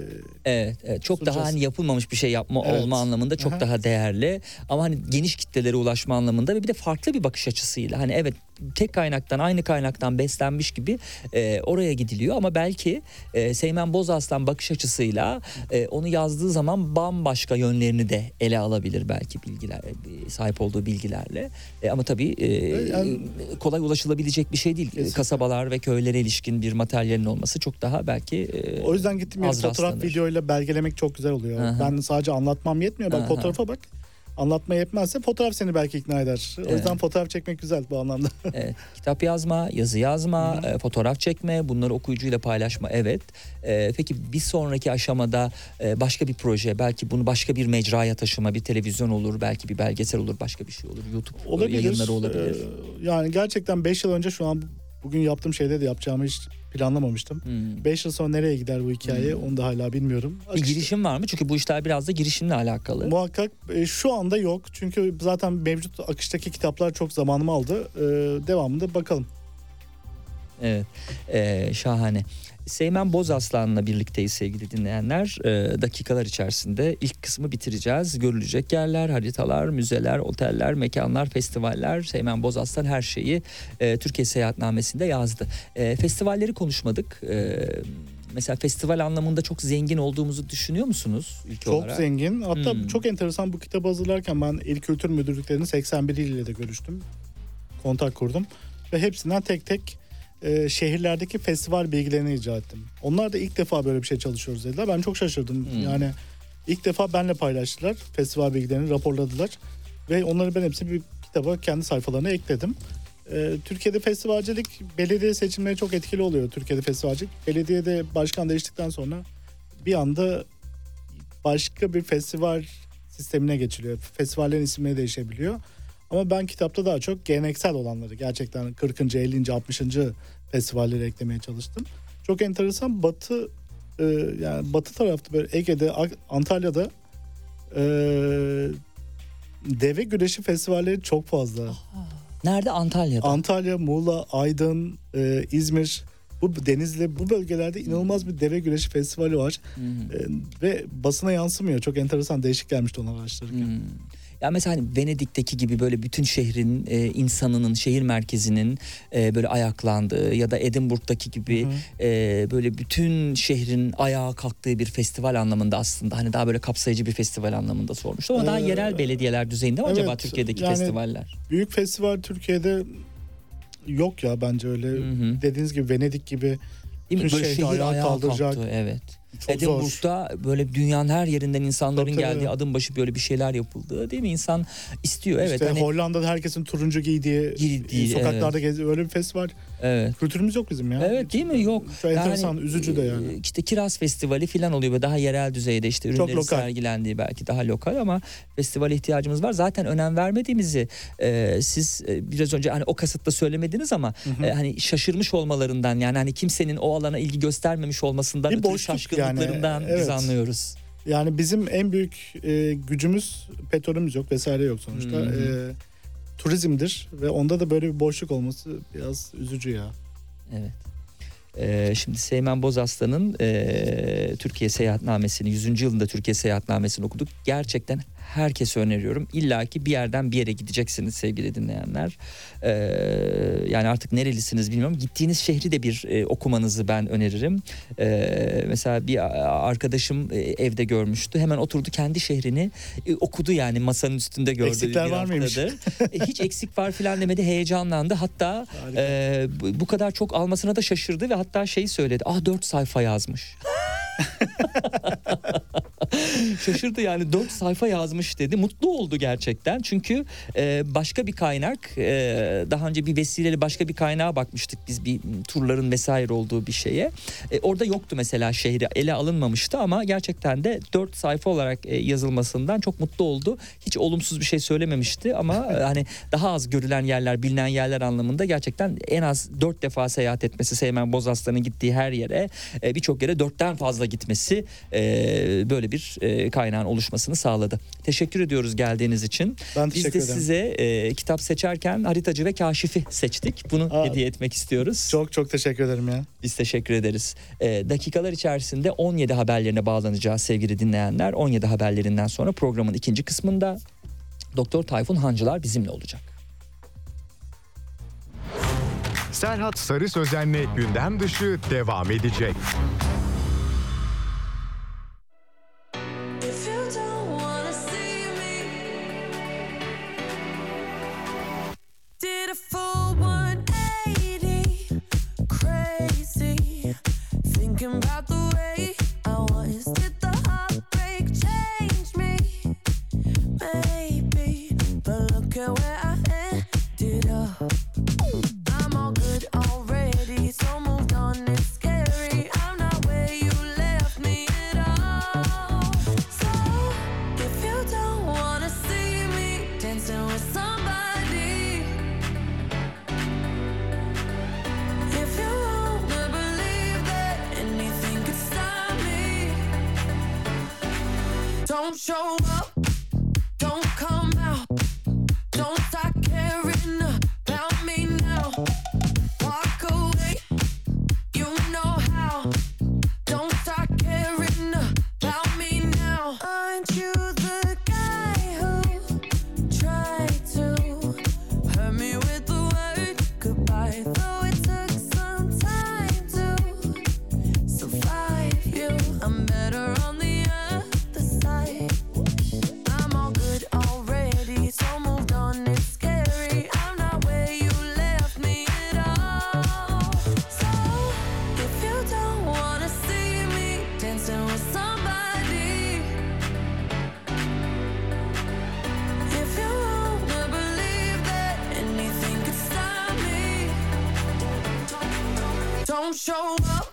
Evet, evet. çok daha sunacağız. hani yapılmamış bir şey yapma Evet. olma anlamında çok Aha. daha değerli ama hani geniş kitlelere ulaşma anlamında ve bir de farklı bir bakış açısıyla hani evet tek kaynaktan aynı kaynaktan beslenmiş gibi e, oraya gidiliyor ama belki e, Seymen Bozaslan bakış açısıyla e, onu yazdığı zaman bambaşka yönlerini de ele alabilir belki bilgiler e, sahip olduğu bilgilerle E, ama tabii e, Yani- kolay ulaşılabilecek bir şey değil Kesinlikle. kasabalar ve köylere ilişkin bir materyalin olması çok daha belki e, O yüzden gittim az fotoğraf rastlanır. videoyla belgelemek çok güzel oluyor. Aha. Ben sadece anlatmam yetmiyor. Bak Aha. fotoğrafa bak. Anlatma yetmezse fotoğraf seni belki ikna eder. O Evet. yüzden fotoğraf çekmek güzel bu anlamda. Evet, kitap yazma, yazı yazma, e, fotoğraf çekme, bunları okuyucuyla paylaşma evet. E, peki bir sonraki aşamada e, başka bir proje, belki bunu başka bir mecraya taşıma, bir televizyon olur, belki bir belgesel olur, başka bir şey olur. YouTube olabilir. yayınları olabilir. Ee, yani gerçekten 5 yıl önce şu an bugün yaptığım şeyde de yapacağımı hiç planlamamıştım. Hmm. 5 yıl sonra nereye gider bu hikaye onu da hala bilmiyorum. Bir girişim var mı? Çünkü bu işler biraz da girişimle alakalı. Muhakkak e, şu anda yok. Çünkü zaten mevcut akıştaki kitaplar çok zamanımı aldı. Ee, devamında bakalım. Evet, e, şahane. Seymen Bozaslan'la birlikteyiz sevgili dinleyenler. E, dakikalar içerisinde ilk kısmı bitireceğiz. Görülecek yerler, haritalar, müzeler, oteller, mekanlar, festivaller. Seymen Bozaslan her şeyi e, Türkiye Seyahatnamesi'nde yazdı. E, festivalleri konuşmadık. E, mesela festival anlamında çok zengin olduğumuzu düşünüyor musunuz ülke Çok olarak? zengin. Hatta Hmm. çok enteresan bu kitabı hazırlarken ben İl Kültür Müdürlüklerinin 81 ile de görüştüm. Kontak kurdum. Ve hepsinden tek tek e, şehirlerdeki festival bilgilerini rica ettim. Onlar da ilk defa böyle bir şey çalışıyoruz dediler. Ben çok şaşırdım. Hmm. Yani ilk defa benle paylaştılar. Festival bilgilerini raporladılar. Ve onları ben hepsini bir kitaba kendi sayfalarına ekledim. E, Türkiye'de festivalcilik belediye seçimleri çok etkili oluyor Türkiye'de festivalcilik. Belediyede başkan değiştikten sonra bir anda başka bir festival sistemine geçiliyor. Festivallerin isimleri değişebiliyor. Ama ben kitapta daha çok geleneksel olanları gerçekten 40. 50. 60. festivalleri eklemeye çalıştım. Çok enteresan Batı e, yani Batı tarafta böyle Ege'de Antalya'da e, deve güreşi festivalleri çok fazla. Nerede? Antalya'da. Antalya, Muğla, Aydın, e, İzmir, bu Denizli bu bölgelerde inanılmaz bir deve güreşi festivali var. Hı. E, ve basına yansımıyor. Çok enteresan değişik gelmişti onu araştırırken. Hmm. Ya mesela hani Venedik'teki gibi böyle bütün şehrin e, insanının şehir merkezinin e, böyle ayaklandığı ya da Edinburgh'daki gibi Hı hı. e, böyle bütün şehrin ayağa kalktığı bir festival anlamında aslında hani daha böyle kapsayıcı bir festival anlamında sormuştum ama daha Ee, yerel belediyeler düzeyinde mi acaba evet, Türkiye'deki yani- festivaller? Büyük festival Türkiye'de yok ya bence öyle. Hı hı. Dediğiniz gibi Venedik gibi Değil mi? Böyle şehir ayağa ayağa kaldıracak. kalktı evet. Çok zor. Edinburgh'da böyle dünyanın her yerinden insanların Tabii, tabii. geldiği adım başı böyle bir şeyler yapıldığı değil mi? İnsan istiyor evet işte hani Hollanda'da herkesin turuncu giydiği, Giydiği, sokaklarda geziyor. Öyle bir festival evet. kültürümüz yok bizim ya. Evet değil mi? Yok. Çok enteresan, üzücü de yani. e, İşte Kiraz Festivali falan oluyor ve daha yerel düzeyde işte ürünlerin sergilendiği belki daha lokal ama festival ihtiyacımız var. Zaten önem vermediğimizi e, siz e, biraz önce hani o kasıtla söylemediniz ama hı. e, hani şaşırmış olmalarından yani hani kimsenin o alana ilgi göstermemiş olmasından Bir ötürü şaşkınlıklarından yani, biz evet. anlıyoruz. Yani bizim en büyük e, gücümüz petrolümüz yok vesaire yok sonuçta. Hı hı. E, turizmdir ve onda da böyle bir boşluk olması biraz üzücü ya. Evet. Ee, şimdi Seymen Bozaslan'ın e, Türkiye Seyahatnamesini 100. yılında Türkiye Seyahatnamesini okuduk. Gerçekten herkese öneriyorum. İlla ki bir yerden bir yere gideceksiniz sevgili dinleyenler. Ee, yani artık nerelisiniz bilmiyorum. Gittiğiniz şehri de bir e, okumanızı ben öneririm. Ee, mesela bir arkadaşım e, evde görmüştü. Hemen oturdu kendi şehrini e, okudu yani masanın üstünde gördü. Eksikler bir var mıymış? E, hiç eksik var filan demedi. Heyecanlandı. Hatta e, bu kadar çok almasına da şaşırdı ve hatta şeyi söyledi. Ah dört sayfa yazmış. Şaşırdı yani dört sayfa yazmış dedi. Mutlu oldu gerçekten. Çünkü e, başka bir kaynak e, daha önce bir vesileyle başka bir kaynağa bakmıştık biz bir turların vesaire olduğu bir şeye. E, orada yoktu mesela şehri ele alınmamıştı ama gerçekten de dört sayfa olarak e, yazılmasından çok mutlu oldu. Hiç olumsuz bir şey söylememişti ama e, hani daha az görülen yerler bilinen yerler anlamında gerçekten en az dört defa seyahat etmesi Seymen Bozaslan'ın gittiği her yere e, birçok yere dörtten fazla gitmesi e, böyle bir e, kaynağın oluşmasını sağladı. Teşekkür ediyoruz geldiğiniz için. Ben Biz de ederim. size e, kitap seçerken haritacı ve kaşifi seçtik. Bunu Aa, hediye etmek istiyoruz. Çok çok teşekkür ederim ya. Biz teşekkür ederiz. E, dakikalar içerisinde 17 haberlerine bağlanacağız sevgili dinleyenler. 17 haberlerinden sonra programın ikinci kısmında Doktor Tayfun Hancılar bizimle olacak. Serhat Sarı Sözen'le gündem dışı devam edecek. Show up,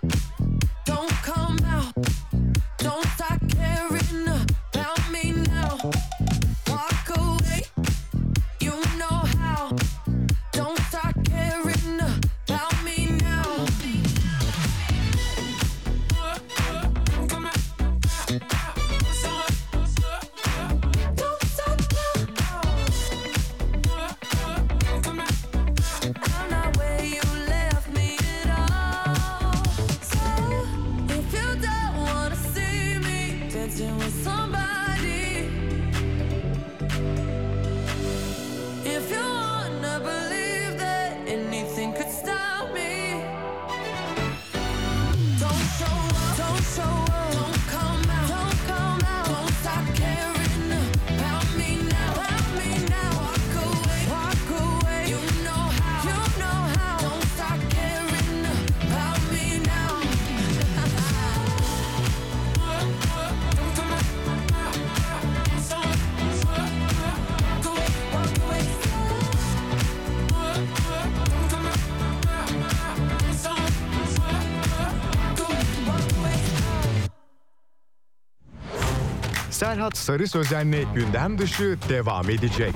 Serhat Sarı Sözen'le gündem dışı devam edecek.